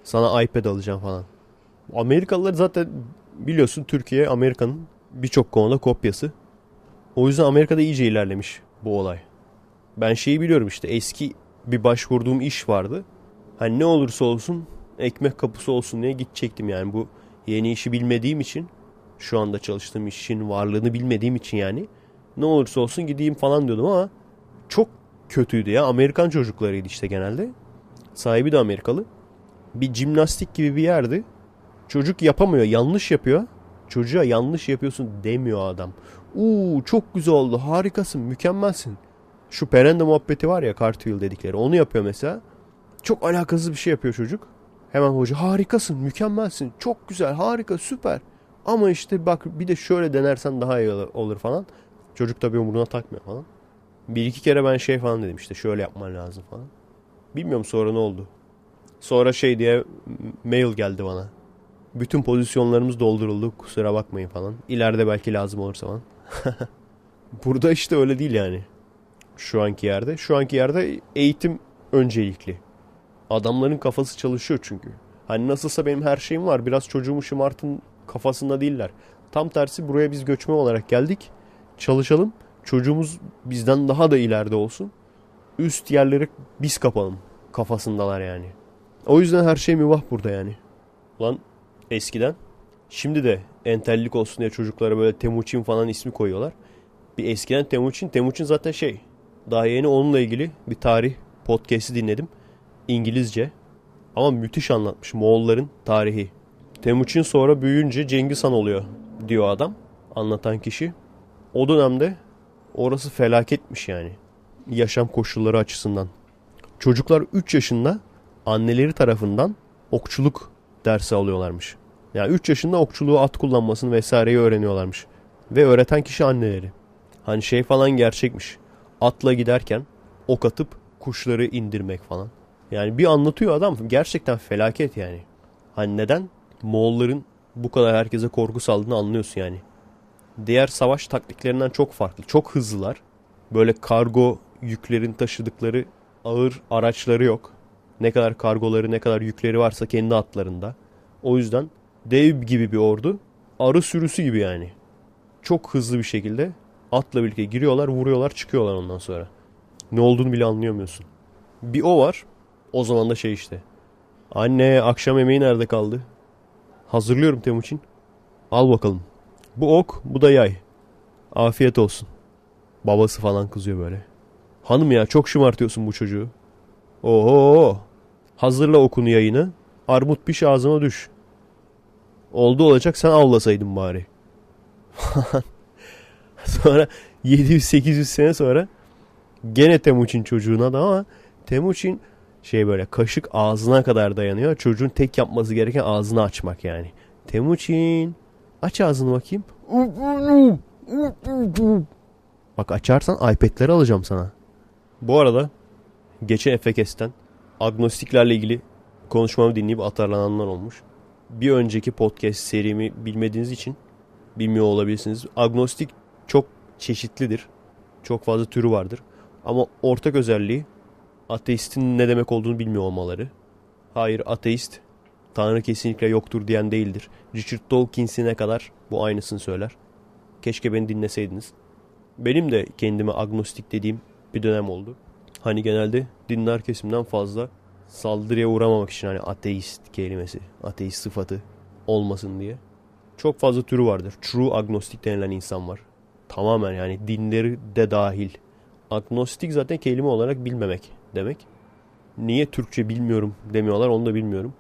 sana iPad alacağım falan. Amerikalılar zaten biliyorsun Türkiye Amerika'nın birçok konuda kopyası. O yüzden Amerika'da iyice ilerlemiş bu olay. Ben şeyi biliyorum işte eski bir başvurduğum iş vardı. Hani ne olursa olsun ekmek kapısı olsun diye gidecektim yani bu yeni işi bilmediğim için şu anda çalıştığım işin varlığını bilmediğim için yani ne olursa olsun gideyim falan diyordum ama çok kötüydü ya. Amerikan çocuklarıydı işte genelde. Sahibi de Amerikalı. Bir jimnastik gibi bir yerdi. Çocuk yapamıyor, yanlış yapıyor. Çocuğa yanlış yapıyorsun demiyor adam. Uuu çok güzel oldu, harikasın, mükemmelsin. Şu perende muhabbeti var ya cartwheel dedikleri. Onu yapıyor mesela. Çok alakasız bir şey yapıyor çocuk. Hemen hoca harikasın, mükemmelsin, çok güzel, harika, süper. Ama işte bak bir de şöyle denersen daha iyi olur falan. Çocuk tabii umuruna takmıyor falan. Bir iki kere ben şey falan dedim işte şöyle yapman lazım falan. Bilmiyorum sonra ne oldu. Sonra şey diye mail geldi bana. Bütün pozisyonlarımız dolduruldu kusura bakmayın falan. İleride belki lazım olursa falan. Burada işte öyle değil yani. Şu anki yerde. Şu anki yerde eğitim öncelikli. Adamların kafası çalışıyor çünkü. Hani nasılsa benim her şeyim var. Biraz çocuğumu şımartın kafasında değiller. Tam tersi buraya biz göçme olarak geldik. Çalışalım. Çocuğumuz bizden daha da ileride olsun. Üst yerleri biz kapalım kafasındalar yani. O yüzden her şey mübah burada yani. Lan eskiden şimdi de entellik olsun diye çocuklara böyle Temuçin falan ismi koyuyorlar. Bir eskiden Temuçin, Temuçin zaten şey daha yeni onunla ilgili bir tarih podcast'i dinledim. İngilizce. Ama müthiş anlatmış Moğolların tarihi. Temuçin sonra büyüyünce Cengiz Han oluyor diyor adam. Anlatan kişi. O dönemde orası felaketmiş yani. Yaşam koşulları açısından. Çocuklar 3 yaşında anneleri tarafından okçuluk dersi alıyorlarmış. Yani 3 yaşında okçuluğu at kullanmasını vesaireyi öğreniyorlarmış. Ve öğreten kişi anneleri. Hani şey falan gerçekmiş. Atla giderken ok atıp kuşları indirmek falan. Yani bir anlatıyor adam gerçekten felaket yani. Hani neden? Moğolların bu kadar herkese korku saldığını anlıyorsun yani. Diğer savaş taktiklerinden çok farklı. Çok hızlılar. Böyle kargo yüklerin taşıdıkları ağır araçları yok. Ne kadar kargoları ne kadar yükleri varsa kendi atlarında. O yüzden dev gibi bir ordu. Arı sürüsü gibi yani. Çok hızlı bir şekilde atla birlikte giriyorlar vuruyorlar çıkıyorlar ondan sonra. Ne olduğunu bile anlayamıyorsun. Bir o var. O zaman da şey işte. Anne akşam yemeği nerede kaldı? Hazırlıyorum Temuçin. Al bakalım. Bu ok bu da yay. Afiyet olsun. Babası falan kızıyor böyle. Hanım ya çok şımartıyorsun bu çocuğu. Oho. Hazırla okunu yayını. Armut piş ağzıma düş. Oldu olacak sen avlasaydın bari. sonra 700-800 sene sonra gene Temuçin çocuğuna da ama Temuçin şey böyle kaşık ağzına kadar dayanıyor. Çocuğun tek yapması gereken ağzını açmak yani. Temuçin aç ağzını bakayım. Bak açarsan iPad'leri alacağım sana. Bu arada geçen Efekes'ten agnostiklerle ilgili konuşmamı dinleyip atarlananlar olmuş. Bir önceki podcast serimi bilmediğiniz için bilmiyor olabilirsiniz. Agnostik çok çeşitlidir. Çok fazla türü vardır. Ama ortak özelliği ateistin ne demek olduğunu bilmiyor olmaları. Hayır ateist Tanrı kesinlikle yoktur diyen değildir. Richard Dawkins'ine kadar bu aynısını söyler. Keşke beni dinleseydiniz. Benim de kendime agnostik dediğim bir dönem oldu. Hani genelde dinler kesimden fazla saldırıya uğramamak için hani ateist kelimesi, ateist sıfatı olmasın diye. Çok fazla türü vardır. True agnostik denilen insan var. Tamamen yani dinleri de dahil. Agnostik zaten kelime olarak bilmemek demek. Niye Türkçe bilmiyorum demiyorlar onu da bilmiyorum.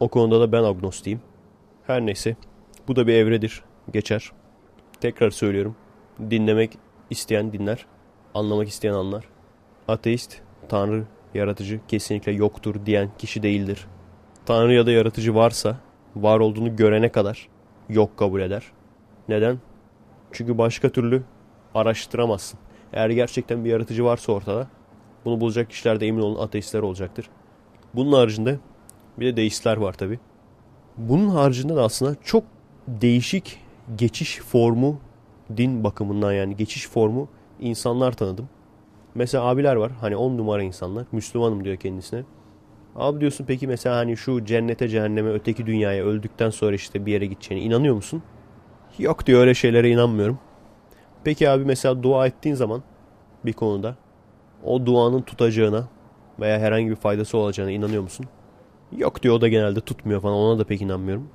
O konuda da ben agnostiyim. Her neyse bu da bir evredir. Geçer. Tekrar söylüyorum. Dinlemek isteyen dinler. Anlamak isteyen anlar. Ateist, Tanrı, yaratıcı kesinlikle yoktur diyen kişi değildir. Tanrı ya da yaratıcı varsa var olduğunu görene kadar yok kabul eder. Neden? Çünkü başka türlü araştıramazsın. Eğer gerçekten bir yaratıcı varsa ortada bunu bulacak kişiler de emin olun ateistler olacaktır. Bunun haricinde bir de deistler var tabi. Bunun haricinde de aslında çok değişik geçiş formu din bakımından yani geçiş formu insanlar tanıdım. Mesela abiler var hani on numara insanlar Müslümanım diyor kendisine. Abi diyorsun peki mesela hani şu cennete cehenneme öteki dünyaya öldükten sonra işte bir yere gideceğine inanıyor musun? Yok diyor öyle şeylere inanmıyorum. Peki abi mesela dua ettiğin zaman bir konuda o duanın tutacağına veya herhangi bir faydası olacağına inanıyor musun? Yok diyor o da genelde tutmuyor falan ona da pek inanmıyorum.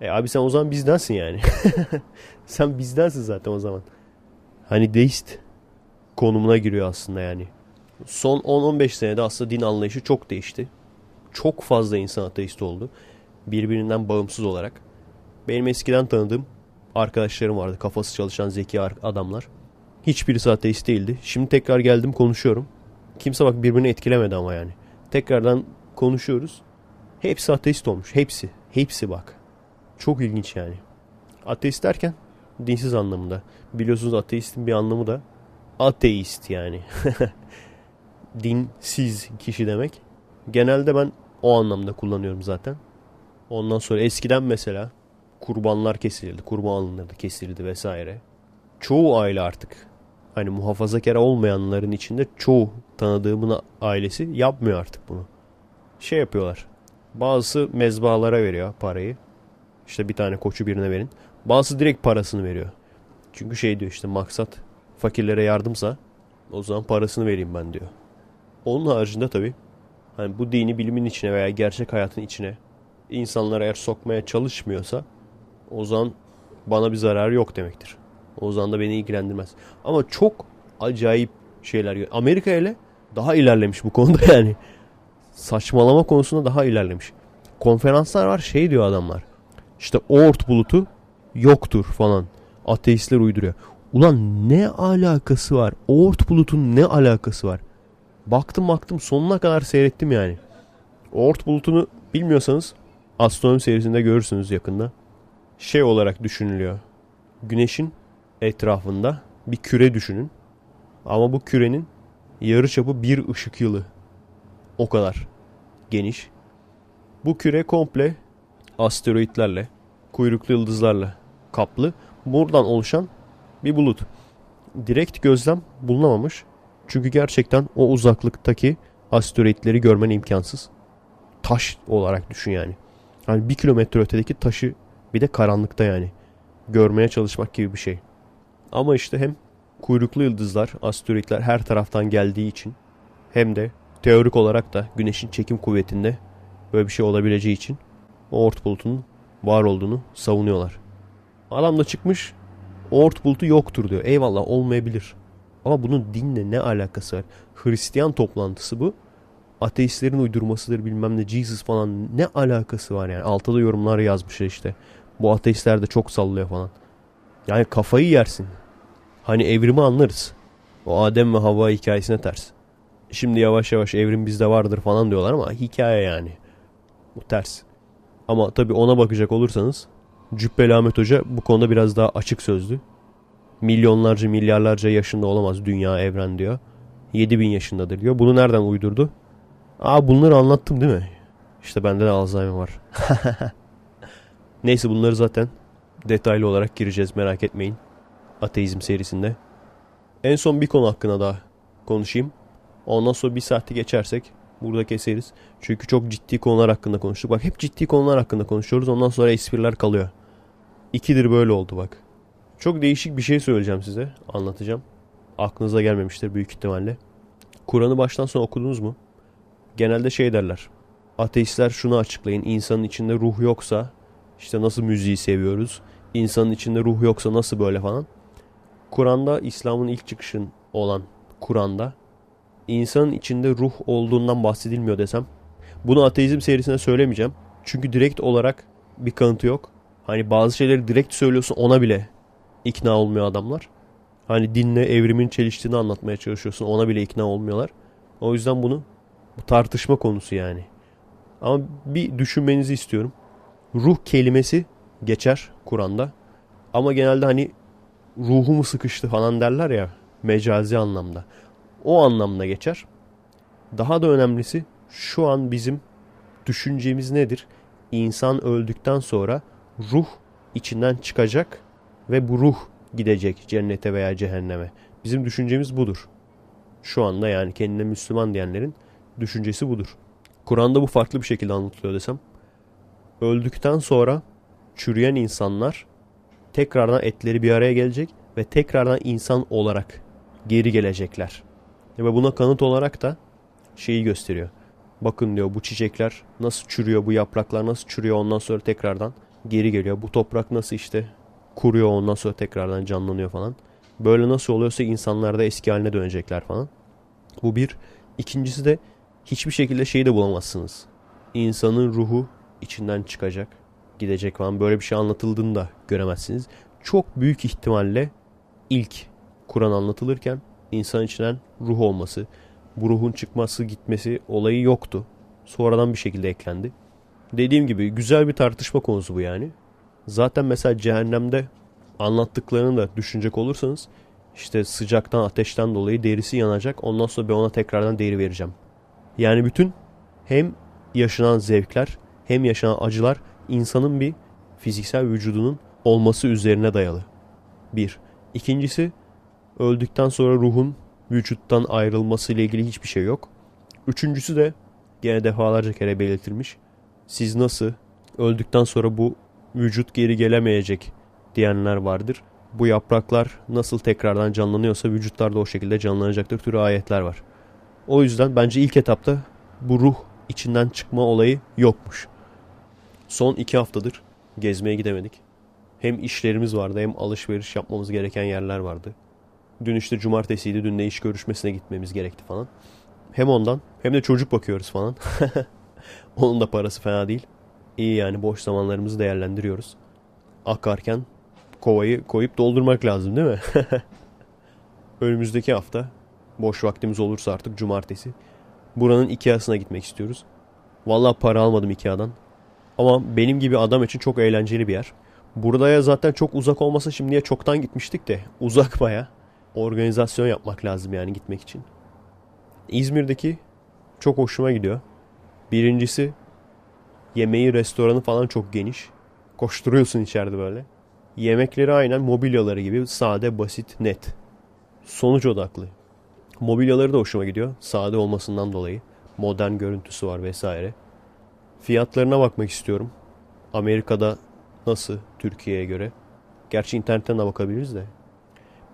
E abi sen o zaman bizdensin yani. sen bizdensin zaten o zaman. Hani deist konumuna giriyor aslında yani. Son 10-15 senede aslında din anlayışı çok değişti. Çok fazla insan ateist oldu. Birbirinden bağımsız olarak. Benim eskiden tanıdığım arkadaşlarım vardı. Kafası çalışan zeki adamlar. Hiçbirisi ateist değildi. Şimdi tekrar geldim konuşuyorum. Kimse bak birbirini etkilemedi ama yani. Tekrardan konuşuyoruz. Hepsi ateist olmuş. Hepsi. Hepsi bak. Çok ilginç yani. Ateist derken dinsiz anlamında. Biliyorsunuz ateistin bir anlamı da ateist yani. Dinsiz kişi demek. Genelde ben o anlamda kullanıyorum zaten. Ondan sonra eskiden mesela kurbanlar kesilirdi, kurban alınırdı, kesilirdi vesaire. Çoğu aile artık hani muhafazakar olmayanların içinde çoğu tanıdığımın ailesi yapmıyor artık bunu. Şey yapıyorlar. Bazısı mezbalara veriyor parayı. İşte bir tane koçu birine verin. Bazısı direkt parasını veriyor. Çünkü şey diyor işte maksat fakirlere yardımsa o zaman parasını vereyim ben diyor. Onun haricinde tabii hani bu dini bilimin içine veya gerçek hayatın içine insanlar eğer sokmaya çalışmıyorsa o zaman bana bir zararı yok demektir. O zaman da beni ilgilendirmez. Ama çok acayip şeyler. Amerika ile daha ilerlemiş bu konuda yani. Saçmalama konusunda daha ilerlemiş. Konferanslar var şey diyor adamlar. İşte Oort bulutu yoktur falan. Ateistler uyduruyor. Ulan ne alakası var? Oort bulutun ne alakası var? Baktım baktım sonuna kadar seyrettim yani. Oort bulutunu bilmiyorsanız astronomi serisinde görürsünüz yakında. Şey olarak düşünülüyor. Güneşin etrafında bir küre düşünün. Ama bu kürenin yarıçapı bir ışık yılı. O kadar geniş. Bu küre komple asteroitlerle, kuyruklu yıldızlarla kaplı. Buradan oluşan bir bulut. Direkt gözlem bulunamamış. Çünkü gerçekten o uzaklıktaki asteroitleri görmen imkansız. Taş olarak düşün yani. Yani bir kilometre ötedeki taşı bir de karanlıkta yani. Görmeye çalışmak gibi bir şey. Ama işte hem kuyruklu yıldızlar, asteroitler her taraftan geldiği için hem de teorik olarak da güneşin çekim kuvvetinde böyle bir şey olabileceği için o ort bulutunun var olduğunu savunuyorlar. Adam da çıkmış ort bulutu yoktur diyor. Eyvallah olmayabilir. Ama bunun dinle ne alakası var? Hristiyan toplantısı bu. Ateistlerin uydurmasıdır bilmem ne Jesus falan ne alakası var yani. Altta da yorumlar yazmışlar işte. Bu ateistler de çok sallıyor falan. Yani kafayı yersin. Hani evrimi anlarız. O Adem ve Havva hikayesine ters. Şimdi yavaş yavaş evrim bizde vardır falan diyorlar ama hikaye yani. Bu ters. Ama tabii ona bakacak olursanız Cübbeli Ahmet Hoca bu konuda biraz daha açık sözlü. Milyonlarca milyarlarca yaşında olamaz dünya evren diyor. 7000 yaşındadır diyor. Bunu nereden uydurdu? Aa bunları anlattım değil mi? İşte bende de Alzheimer var. Neyse bunları zaten detaylı olarak gireceğiz merak etmeyin. Ateizm serisinde. En son bir konu hakkında daha konuşayım. Ondan sonra bir saati geçersek burada keseriz. Çünkü çok ciddi konular hakkında konuştuk. Bak hep ciddi konular hakkında konuşuyoruz. Ondan sonra espriler kalıyor. İkidir böyle oldu bak. Çok değişik bir şey söyleyeceğim size. Anlatacağım. Aklınıza gelmemiştir büyük ihtimalle. Kur'an'ı baştan sona okudunuz mu? Genelde şey derler. Ateistler şunu açıklayın. İnsanın içinde ruh yoksa işte nasıl müziği seviyoruz? İnsanın içinde ruh yoksa nasıl böyle falan? Kur'an'da İslam'ın ilk çıkışın olan Kur'an'da insanın içinde ruh olduğundan bahsedilmiyor desem bunu ateizm serisine söylemeyeceğim. Çünkü direkt olarak bir kanıtı yok. Hani bazı şeyleri direkt söylüyorsun ona bile ikna olmuyor adamlar. Hani dinle evrimin çeliştiğini anlatmaya çalışıyorsun ona bile ikna olmuyorlar. O yüzden bunu bu tartışma konusu yani. Ama bir düşünmenizi istiyorum. Ruh kelimesi geçer Kur'an'da. Ama genelde hani ruhumu sıkıştı falan derler ya mecazi anlamda. O anlamda geçer. Daha da önemlisi şu an bizim düşüncemiz nedir? İnsan öldükten sonra ruh içinden çıkacak ve bu ruh gidecek cennete veya cehenneme. Bizim düşüncemiz budur. Şu anda yani kendine Müslüman diyenlerin düşüncesi budur. Kur'an'da bu farklı bir şekilde anlatılıyor desem. Öldükten sonra çürüyen insanlar tekrardan etleri bir araya gelecek ve tekrardan insan olarak geri gelecekler. Ve buna kanıt olarak da şeyi gösteriyor. Bakın diyor bu çiçekler nasıl çürüyor, bu yapraklar nasıl çürüyor ondan sonra tekrardan geri geliyor. Bu toprak nasıl işte kuruyor ondan sonra tekrardan canlanıyor falan. Böyle nasıl oluyorsa insanlar da eski haline dönecekler falan. Bu bir. İkincisi de hiçbir şekilde şeyi de bulamazsınız. İnsanın ruhu içinden çıkacak, gidecek falan böyle bir şey anlatıldığını da göremezsiniz. Çok büyük ihtimalle ilk Kur'an anlatılırken insan içinden ruh olması, bu ruhun çıkması gitmesi olayı yoktu. Sonradan bir şekilde eklendi. Dediğim gibi güzel bir tartışma konusu bu yani. Zaten mesela cehennemde anlattıklarını da düşünecek olursanız işte sıcaktan ateşten dolayı derisi yanacak. Ondan sonra ben ona tekrardan deri vereceğim. Yani bütün hem yaşanan zevkler hem yaşanan acılar insanın bir fiziksel vücudunun olması üzerine dayalı. Bir. İkincisi öldükten sonra ruhun vücuttan ayrılması ile ilgili hiçbir şey yok. Üçüncüsü de gene defalarca kere belirtilmiş. Siz nasıl öldükten sonra bu vücut geri gelemeyecek diyenler vardır. Bu yapraklar nasıl tekrardan canlanıyorsa vücutlar da o şekilde canlanacaktır türü ayetler var. O yüzden bence ilk etapta bu ruh içinden çıkma olayı yokmuş. Son iki haftadır gezmeye gidemedik. Hem işlerimiz vardı hem alışveriş yapmamız gereken yerler vardı. Dün işte cumartesiydi. Dün de iş görüşmesine gitmemiz gerekti falan. Hem ondan hem de çocuk bakıyoruz falan. Onun da parası fena değil. İyi yani boş zamanlarımızı değerlendiriyoruz. Akarken kovayı koyup doldurmak lazım değil mi? Önümüzdeki hafta boş vaktimiz olursa artık cumartesi. Buranın Ikea'sına gitmek istiyoruz. Vallahi para almadım Ikea'dan. Ama benim gibi adam için çok eğlenceli bir yer. Buraya zaten çok uzak olmasa şimdiye çoktan gitmiştik de uzak baya. Organizasyon yapmak lazım yani gitmek için. İzmir'deki çok hoşuma gidiyor. Birincisi yemeği restoranı falan çok geniş. Koşturuyorsun içeride böyle. Yemekleri aynen mobilyaları gibi sade, basit, net. Sonuç odaklı. Mobilyaları da hoşuma gidiyor. Sade olmasından dolayı. Modern görüntüsü var vesaire. Fiyatlarına bakmak istiyorum. Amerika'da nasıl Türkiye'ye göre? Gerçi internetten de bakabiliriz de.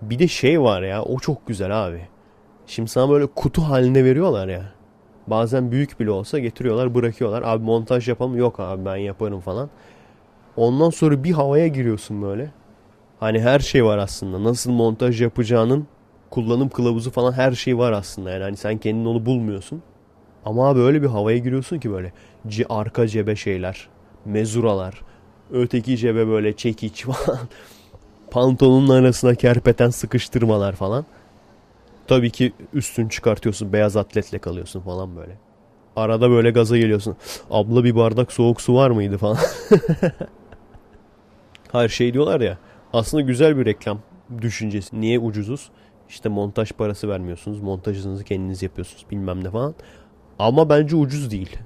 Bir de şey var ya o çok güzel abi. Şimdi sana böyle kutu halinde veriyorlar ya. Bazen büyük bile olsa getiriyorlar bırakıyorlar. Abi montaj yapalım yok abi ben yaparım falan. Ondan sonra bir havaya giriyorsun böyle. Hani her şey var aslında. Nasıl montaj yapacağının kullanım kılavuzu falan her şey var aslında. Yani hani sen kendin onu bulmuyorsun. Ama abi öyle bir havaya giriyorsun ki böyle C arka cebe şeyler, mezuralar, öteki cebe böyle çekiç falan. Pantolonun arasına kerpeten sıkıştırmalar falan. Tabii ki üstünü çıkartıyorsun beyaz atletle kalıyorsun falan böyle. Arada böyle gaza geliyorsun. Abla bir bardak soğuk su var mıydı falan. Her şey diyorlar ya. Aslında güzel bir reklam düşüncesi. Niye ucuzuz? İşte montaj parası vermiyorsunuz. Montajınızı kendiniz yapıyorsunuz bilmem ne falan. Ama bence ucuz değil.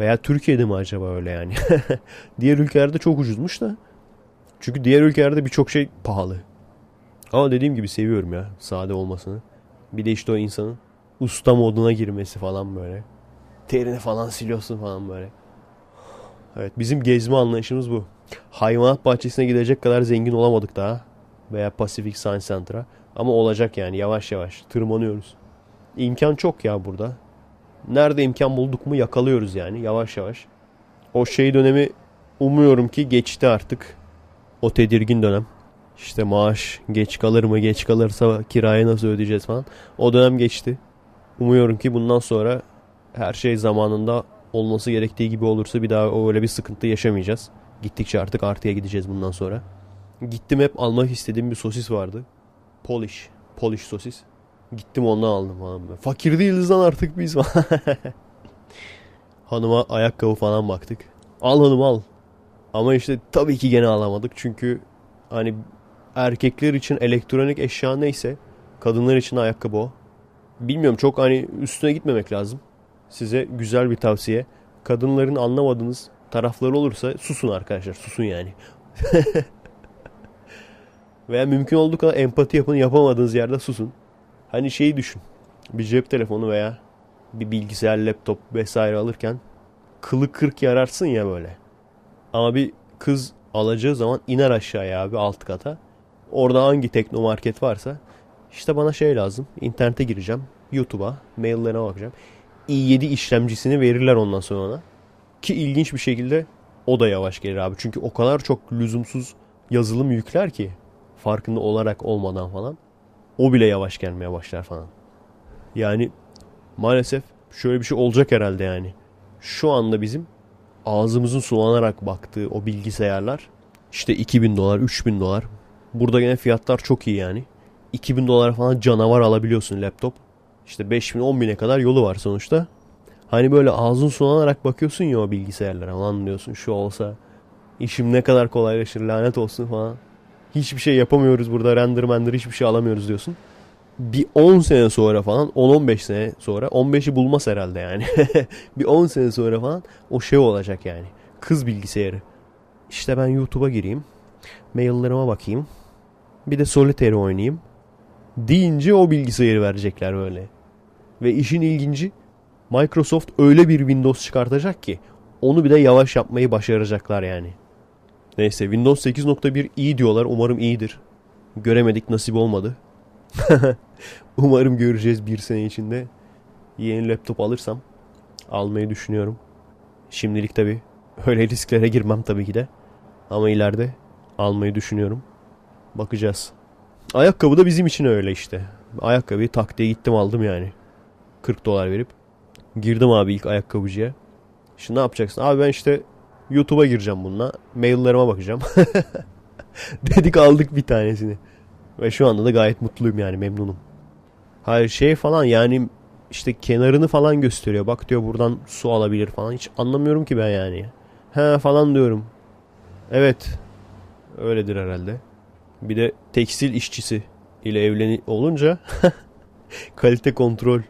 Veya Türkiye'de mi acaba öyle yani? diğer ülkelerde çok ucuzmuş da. Çünkü diğer ülkelerde birçok şey pahalı. Ama dediğim gibi seviyorum ya sade olmasını. Bir de işte o insanın usta moduna girmesi falan böyle. Terini falan siliyorsun falan böyle. Evet bizim gezme anlayışımız bu. Hayvanat bahçesine gidecek kadar zengin olamadık daha. Veya Pacific Science Center'a. Ama olacak yani yavaş yavaş tırmanıyoruz. İmkan çok ya burada. Nerede imkan bulduk mu yakalıyoruz yani yavaş yavaş. O şey dönemi umuyorum ki geçti artık. O tedirgin dönem. İşte maaş geç kalır mı geç kalırsa kirayı nasıl ödeyeceğiz falan. O dönem geçti. Umuyorum ki bundan sonra her şey zamanında olması gerektiği gibi olursa bir daha öyle bir sıkıntı yaşamayacağız. Gittikçe artık artıya gideceğiz bundan sonra. Gittim hep almak istediğim bir sosis vardı. Polish. Polish sosis. Gittim ondan aldım falan. Fakir değiliz lan artık biz. Hanıma ayakkabı falan baktık. Al hanım al. Ama işte tabii ki gene alamadık. Çünkü hani erkekler için elektronik eşya neyse kadınlar için ayakkabı o. Bilmiyorum çok hani üstüne gitmemek lazım. Size güzel bir tavsiye. Kadınların anlamadığınız tarafları olursa susun arkadaşlar. Susun yani. Veya mümkün olduğu kadar empati yapın yapamadığınız yerde susun. Hani şeyi düşün. Bir cep telefonu veya bir bilgisayar, laptop vesaire alırken kılı kırk yararsın ya böyle. Ama bir kız alacağı zaman iner aşağıya abi alt kata. Orada hangi teknomarket varsa işte bana şey lazım. İnternete gireceğim. YouTube'a, maillerine bakacağım. i7 işlemcisini verirler ondan sonra ona. Ki ilginç bir şekilde o da yavaş gelir abi. Çünkü o kadar çok lüzumsuz yazılım yükler ki farkında olarak olmadan falan. O bile yavaş gelmeye başlar falan. Yani maalesef şöyle bir şey olacak herhalde yani. Şu anda bizim ağzımızın sulanarak baktığı o bilgisayarlar işte 2000 dolar, 3000 dolar. Burada gene fiyatlar çok iyi yani. 2000 dolar falan canavar alabiliyorsun laptop. İşte 5000 10.000'e kadar yolu var sonuçta. Hani böyle ağzın sulanarak bakıyorsun ya o bilgisayarlara falan diyorsun şu olsa işim ne kadar kolaylaşır lanet olsun falan. Hiçbir şey yapamıyoruz burada render render hiçbir şey alamıyoruz diyorsun. Bir 10 sene sonra falan 10-15 sene sonra 15'i bulmaz herhalde yani. bir 10 sene sonra falan o şey olacak yani. Kız bilgisayarı. İşte ben YouTube'a gireyim. Maillerime bakayım. Bir de Solitaire oynayayım. Deyince o bilgisayarı verecekler böyle. Ve işin ilginci Microsoft öyle bir Windows çıkartacak ki onu bir de yavaş yapmayı başaracaklar yani. Neyse Windows 8.1 iyi diyorlar. Umarım iyidir. Göremedik nasip olmadı. Umarım göreceğiz bir sene içinde. Yeni laptop alırsam almayı düşünüyorum. Şimdilik tabi öyle risklere girmem tabii ki de. Ama ileride almayı düşünüyorum. Bakacağız. Ayakkabı da bizim için öyle işte. Ayakkabıyı tak diye gittim aldım yani. 40 dolar verip. Girdim abi ilk ayakkabıcıya. Şimdi ne yapacaksın? Abi ben işte YouTube'a gireceğim bununla. Maillerime bakacağım. Dedik aldık bir tanesini. Ve şu anda da gayet mutluyum yani memnunum. Hayır şey falan yani işte kenarını falan gösteriyor. Bak diyor buradan su alabilir falan. Hiç anlamıyorum ki ben yani. He falan diyorum. Evet. Öyledir herhalde. Bir de tekstil işçisi ile evleni olunca kalite kontrol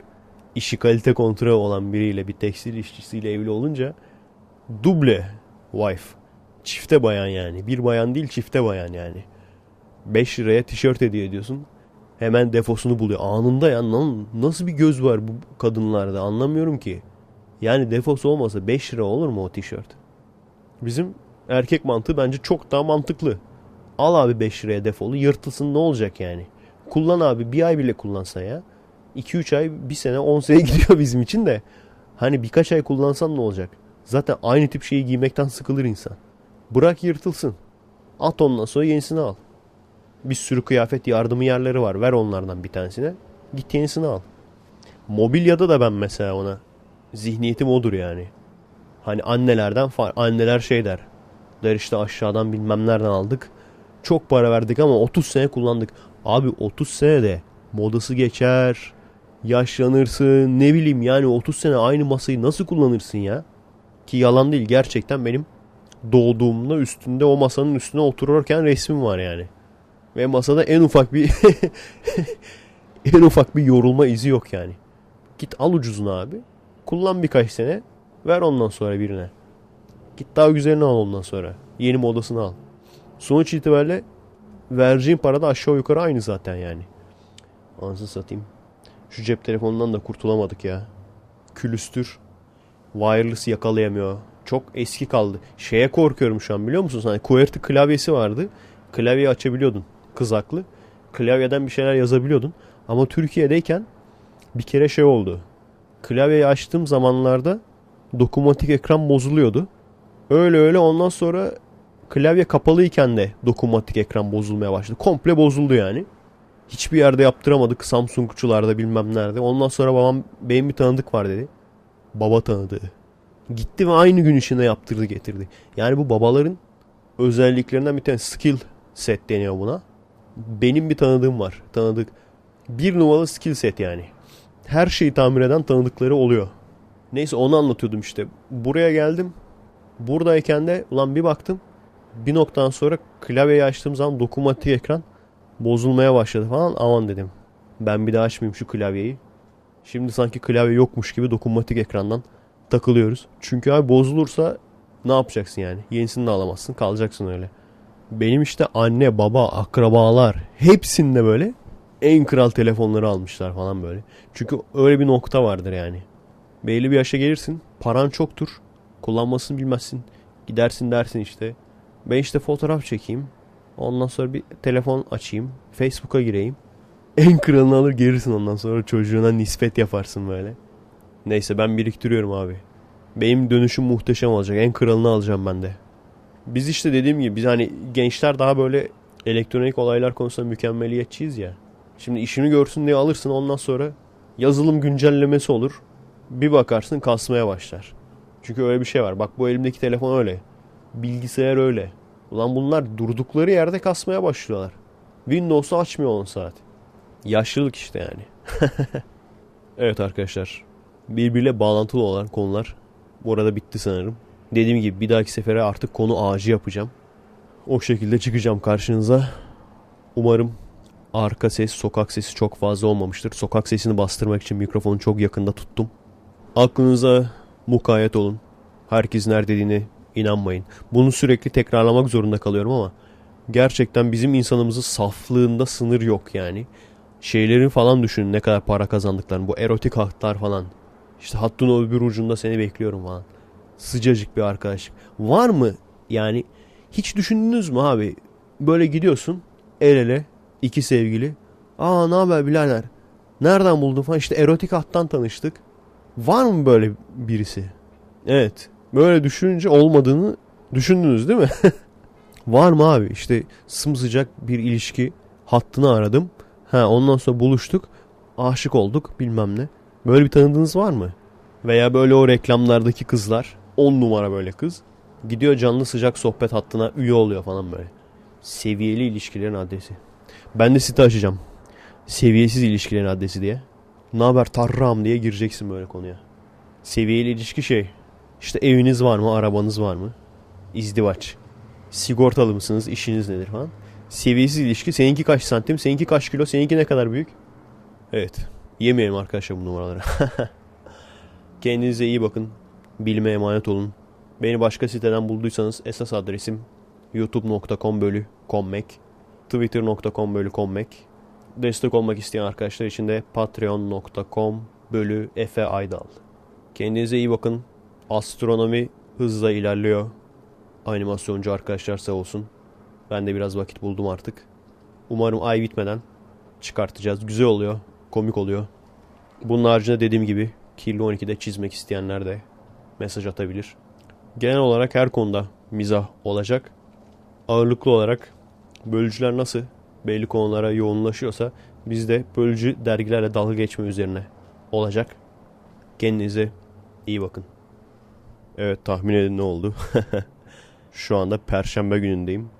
işi kalite kontrol olan biriyle bir tekstil işçisiyle evli olunca duble wife. Çifte bayan yani. Bir bayan değil çifte bayan yani. 5 liraya tişört hediye ediyorsun. Hemen defosunu buluyor. Anında ya nasıl bir göz var bu kadınlarda anlamıyorum ki. Yani defosu olmasa 5 lira olur mu o tişört? Bizim erkek mantığı bence çok daha mantıklı. Al abi 5 liraya defolu yırtılsın ne olacak yani. Kullan abi bir ay bile kullansa ya. 2-3 ay bir sene 10 sene gidiyor bizim için de. Hani birkaç ay kullansan ne olacak? Zaten aynı tip şeyi giymekten sıkılır insan. Bırak yırtılsın. At ondan sonra yenisini al. Bir sürü kıyafet yardımı yerleri var. Ver onlardan bir tanesine. Git yenisini al. Mobilyada da ben mesela ona zihniyetim odur yani. Hani annelerden far anneler şey der. Der işte aşağıdan bilmem nereden aldık. Çok para verdik ama 30 sene kullandık. Abi 30 sene de modası geçer. Yaşlanırsın ne bileyim yani 30 sene aynı masayı nasıl kullanırsın ya? Ki yalan değil gerçekten benim doğduğumda üstünde o masanın üstüne otururken resmim var yani. Ve masada en ufak bir en ufak bir yorulma izi yok yani. Git al ucuzunu abi. Kullan birkaç sene. Ver ondan sonra birine. Git daha güzelini al ondan sonra. Yeni modasını al. Sonuç itibariyle vereceğin para da aşağı yukarı aynı zaten yani. Anasını satayım. Şu cep telefonundan da kurtulamadık ya. Külüstür. Wireless yakalayamıyor. Çok eski kaldı. Şeye korkuyorum şu an biliyor musunuz? Hani QWERTY klavyesi vardı. Klavyeyi açabiliyordun. Kızaklı. Klavyeden bir şeyler yazabiliyordun. Ama Türkiye'deyken bir kere şey oldu. Klavyeyi açtığım zamanlarda dokunmatik ekran bozuluyordu. Öyle öyle ondan sonra klavye kapalıyken de dokunmatik ekran bozulmaya başladı. Komple bozuldu yani. Hiçbir yerde yaptıramadık. Samsungçularda bilmem nerede. Ondan sonra babam benim bir tanıdık var dedi. Baba tanıdığı. Gitti ve aynı gün içinde yaptırdı getirdi. Yani bu babaların özelliklerinden bir tane skill set deniyor buna. Benim bir tanıdığım var. Tanıdık. Bir numaralı skill set yani. Her şeyi tamir eden tanıdıkları oluyor. Neyse onu anlatıyordum işte. Buraya geldim. Buradayken de ulan bir baktım. Bir noktadan sonra klavyeyi açtığım zaman dokunmatik ekran bozulmaya başladı falan. Aman dedim. Ben bir daha açmayayım şu klavyeyi. Şimdi sanki klavye yokmuş gibi dokunmatik ekrandan takılıyoruz. Çünkü abi bozulursa ne yapacaksın yani? Yenisini de alamazsın. Kalacaksın öyle. Benim işte anne, baba, akrabalar hepsinde böyle en kral telefonları almışlar falan böyle. Çünkü öyle bir nokta vardır yani. Belli bir yaşa gelirsin. Paran çoktur. Kullanmasını bilmezsin. Gidersin dersin işte. Ben işte fotoğraf çekeyim. Ondan sonra bir telefon açayım. Facebook'a gireyim. En kralını alır gelirsin ondan sonra çocuğuna nispet yaparsın böyle. Neyse ben biriktiriyorum abi. Benim dönüşüm muhteşem olacak. En kralını alacağım ben de. Biz işte dediğim gibi biz hani gençler daha böyle elektronik olaylar konusunda mükemmeliyetçiyiz ya. Şimdi işini görsün diye alırsın ondan sonra yazılım güncellemesi olur. Bir bakarsın kasmaya başlar. Çünkü öyle bir şey var. Bak bu elimdeki telefon öyle. Bilgisayar öyle. Ulan bunlar durdukları yerde kasmaya başlıyorlar. Windows'u açmıyor 10 saat. Yaşlılık işte yani. evet arkadaşlar. Birbiriyle bağlantılı olan konular bu arada bitti sanırım. Dediğim gibi bir dahaki sefere artık konu ağacı yapacağım. O şekilde çıkacağım karşınıza. Umarım arka ses, sokak sesi çok fazla olmamıştır. Sokak sesini bastırmak için mikrofonu çok yakında tuttum. Aklınıza mukayyet olun. Herkes nerede inanmayın. Bunu sürekli tekrarlamak zorunda kalıyorum ama gerçekten bizim insanımızın saflığında sınır yok yani. Şeylerin falan düşünün ne kadar para kazandıklarını. Bu erotik hatlar falan. İşte hattın o bir ucunda seni bekliyorum falan. Sıcacık bir arkadaşlık. Var mı yani hiç düşündünüz mü abi? Böyle gidiyorsun el ele iki sevgili. Aa ne haber birader? Nereden buldun falan işte erotik hattan tanıştık. Var mı böyle birisi? Evet. Böyle düşününce olmadığını düşündünüz değil mi? Var mı abi? İşte sımsıcak bir ilişki hattını aradım. Ha ondan sonra buluştuk. Aşık olduk bilmem ne. Böyle bir tanıdığınız var mı? Veya böyle o reklamlardaki kızlar 10 numara böyle kız. Gidiyor canlı sıcak sohbet hattına üye oluyor falan böyle. Seviyeli ilişkilerin adresi. Ben de site açacağım. Seviyesiz ilişkilerin adresi diye. Ne haber tarram diye gireceksin böyle konuya. Seviyeli ilişki şey. İşte eviniz var mı, arabanız var mı? İzdivaç. Sigortalı mısınız, işiniz nedir falan. Seviyesiz ilişki. Seninki kaç santim, seninki kaç kilo, seninki ne kadar büyük? Evet. Yemeyelim arkadaşlar bu numaraları. Kendinize iyi bakın. Bilime emanet olun. Beni başka siteden bulduysanız esas adresim youtube.com bölü kommek twitter.com bölü kommek destek olmak isteyen arkadaşlar için de patreon.com bölü Efe Aydal. Kendinize iyi bakın. Astronomi hızla ilerliyor. Animasyoncu arkadaşlar sağ olsun. Ben de biraz vakit buldum artık. Umarım ay bitmeden çıkartacağız. Güzel oluyor. Komik oluyor. Bunun haricinde dediğim gibi Kirli 12'de çizmek isteyenler de mesaj atabilir. Genel olarak her konuda mizah olacak. Ağırlıklı olarak bölücüler nasıl belli konulara yoğunlaşıyorsa biz de bölücü dergilerle dalga geçme üzerine olacak. Kendinize iyi bakın. Evet tahmin edin ne oldu. Şu anda perşembe günündeyim.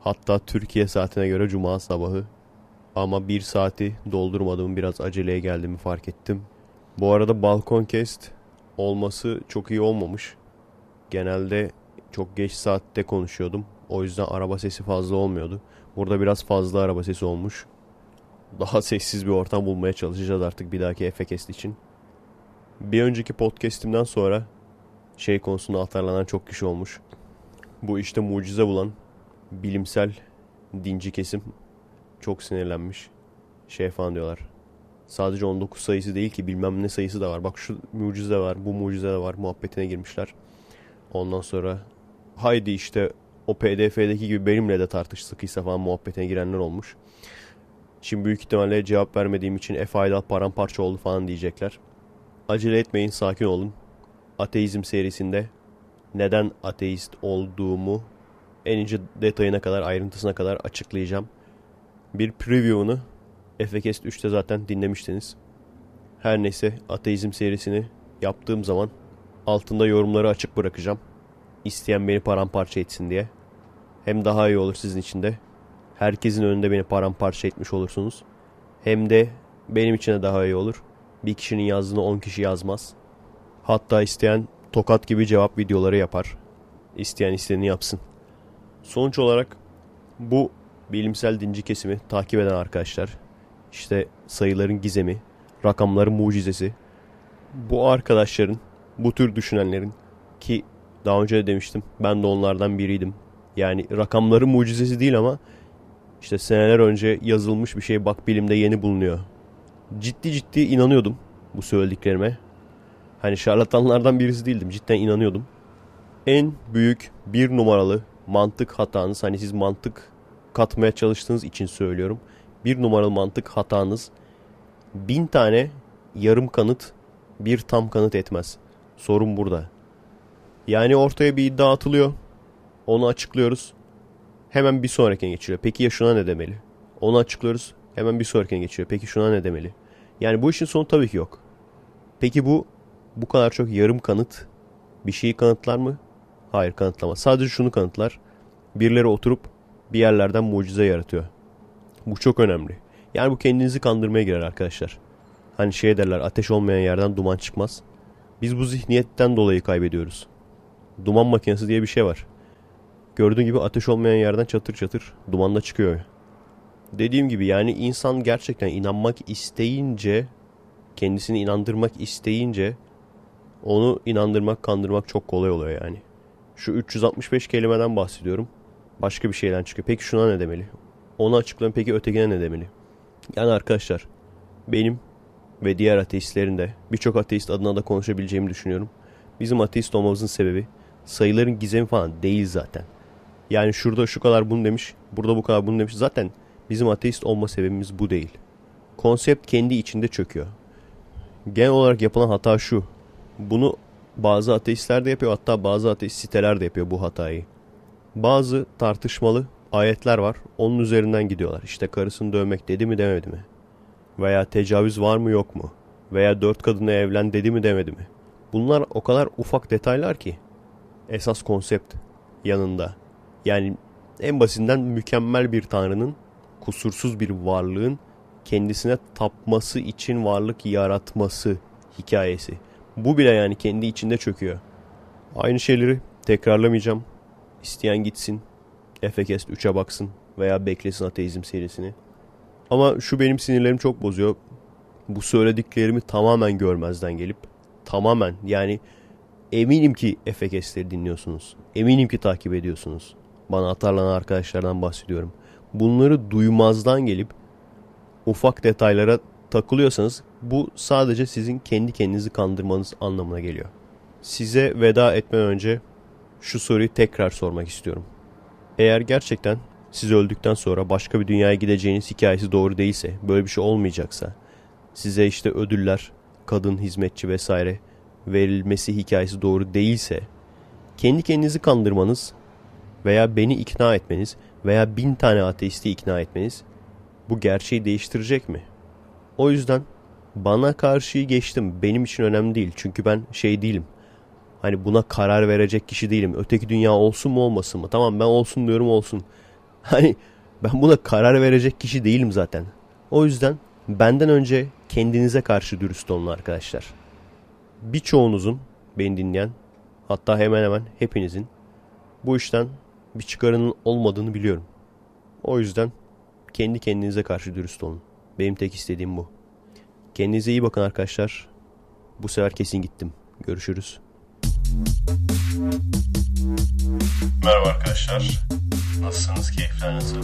Hatta Türkiye saatine göre cuma sabahı. Ama bir saati doldurmadım biraz aceleye geldiğimi fark ettim. Bu arada balkon kest olması çok iyi olmamış. Genelde çok geç saatte konuşuyordum. O yüzden araba sesi fazla olmuyordu. Burada biraz fazla araba sesi olmuş. Daha sessiz bir ortam bulmaya çalışacağız artık bir dahaki Efekest için. Bir önceki podcast'imden sonra şey konusunda atarlanan çok kişi olmuş. Bu işte mucize bulan bilimsel dinci kesim çok sinirlenmiş. Şey falan diyorlar. Sadece 19 sayısı değil ki bilmem ne sayısı da var. Bak şu mucize var, bu mucize de var muhabbetine girmişler. Ondan sonra haydi işte o pdf'deki gibi benimle de tartış sıkıysa falan muhabbetine girenler olmuş. Şimdi büyük ihtimalle cevap vermediğim için F Aydal paramparça oldu falan diyecekler. Acele etmeyin sakin olun. Ateizm serisinde neden ateist olduğumu en ince detayına kadar ayrıntısına kadar açıklayacağım. Bir preview'unu Efekest 3'te zaten dinlemiştiniz. Her neyse ateizm serisini yaptığım zaman altında yorumları açık bırakacağım. İsteyen beni paramparça etsin diye. Hem daha iyi olur sizin için de. Herkesin önünde beni paramparça etmiş olursunuz. Hem de benim için de daha iyi olur. Bir kişinin yazdığını 10 kişi yazmaz. Hatta isteyen tokat gibi cevap videoları yapar. İsteyen istediğini yapsın. Sonuç olarak bu bilimsel dinci kesimi takip eden arkadaşlar işte sayıların gizemi, rakamların mucizesi bu arkadaşların, bu tür düşünenlerin ki daha önce de demiştim ben de onlardan biriydim. Yani rakamların mucizesi değil ama işte seneler önce yazılmış bir şey bak bilimde yeni bulunuyor. Ciddi ciddi inanıyordum bu söylediklerime. Hani şarlatanlardan birisi değildim. Cidden inanıyordum. En büyük bir numaralı mantık hatanız hani siz mantık katmaya çalıştığınız için söylüyorum. Bir numaralı mantık hatanız bin tane yarım kanıt bir tam kanıt etmez. Sorun burada. Yani ortaya bir iddia atılıyor. Onu açıklıyoruz. Hemen bir sonrakine geçiyor. Peki ya şuna ne demeli? Onu açıklıyoruz. Hemen bir sonrakine geçiyor. Peki şuna ne demeli? Yani bu işin sonu tabii ki yok. Peki bu bu kadar çok yarım kanıt bir şeyi kanıtlar mı? Hayır kanıtlamaz. Sadece şunu kanıtlar. Birileri oturup bir yerlerden mucize yaratıyor. Bu çok önemli. Yani bu kendinizi kandırmaya girer arkadaşlar. Hani şey derler ateş olmayan yerden duman çıkmaz. Biz bu zihniyetten dolayı kaybediyoruz. Duman makinesi diye bir şey var. Gördüğün gibi ateş olmayan yerden çatır çatır duman da çıkıyor. Dediğim gibi yani insan gerçekten inanmak isteyince, kendisini inandırmak isteyince onu inandırmak, kandırmak çok kolay oluyor yani. Şu 365 kelimeden bahsediyorum. Başka bir şeyden çıkıyor. Peki şuna ne demeli? Onu açıklayın peki ötekine ne demeli? Yani arkadaşlar benim ve diğer ateistlerin de birçok ateist adına da konuşabileceğimi düşünüyorum. Bizim ateist olmamızın sebebi sayıların gizemi falan değil zaten. Yani şurada şu kadar bunu demiş, burada bu kadar bunu demiş. Zaten bizim ateist olma sebebimiz bu değil. Konsept kendi içinde çöküyor. Genel olarak yapılan hata şu. Bunu bazı ateistler de yapıyor hatta bazı ateist siteler de yapıyor bu hatayı. Bazı tartışmalı ayetler var. Onun üzerinden gidiyorlar. İşte karısını dövmek dedi mi demedi mi? Veya tecavüz var mı yok mu? Veya dört kadına evlen dedi mi demedi mi? Bunlar o kadar ufak detaylar ki. Esas konsept yanında. Yani en basitinden mükemmel bir tanrının, kusursuz bir varlığın kendisine tapması için varlık yaratması hikayesi. Bu bile yani kendi içinde çöküyor. Aynı şeyleri tekrarlamayacağım. İsteyen gitsin. Efekest 3'e baksın veya beklesin ateizm serisini. Ama şu benim sinirlerimi çok bozuyor. Bu söylediklerimi tamamen görmezden gelip tamamen yani eminim ki Efekestleri dinliyorsunuz. Eminim ki takip ediyorsunuz. Bana atarlanan arkadaşlardan bahsediyorum. Bunları duymazdan gelip ufak detaylara takılıyorsanız bu sadece sizin kendi kendinizi kandırmanız anlamına geliyor. Size veda etmeden önce şu soruyu tekrar sormak istiyorum. Eğer gerçekten siz öldükten sonra başka bir dünyaya gideceğiniz hikayesi doğru değilse, böyle bir şey olmayacaksa, size işte ödüller, kadın hizmetçi vesaire verilmesi hikayesi doğru değilse, kendi kendinizi kandırmanız veya beni ikna etmeniz veya bin tane ateisti ikna etmeniz bu gerçeği değiştirecek mi? O yüzden bana karşıyı geçtim. Benim için önemli değil. Çünkü ben şey değilim. Hani buna karar verecek kişi değilim. Öteki dünya olsun mu olmasın mı? Tamam ben olsun diyorum olsun. Hani ben buna karar verecek kişi değilim zaten. O yüzden benden önce kendinize karşı dürüst olun arkadaşlar. Birçoğunuzun beni dinleyen hatta hemen hemen hepinizin bu işten bir çıkarının olmadığını biliyorum. O yüzden kendi kendinize karşı dürüst olun. Benim tek istediğim bu. Kendinize iyi bakın arkadaşlar. Bu sefer kesin gittim. Görüşürüz. Merhaba arkadaşlar. Nasılsınız? Keyifler nasıl?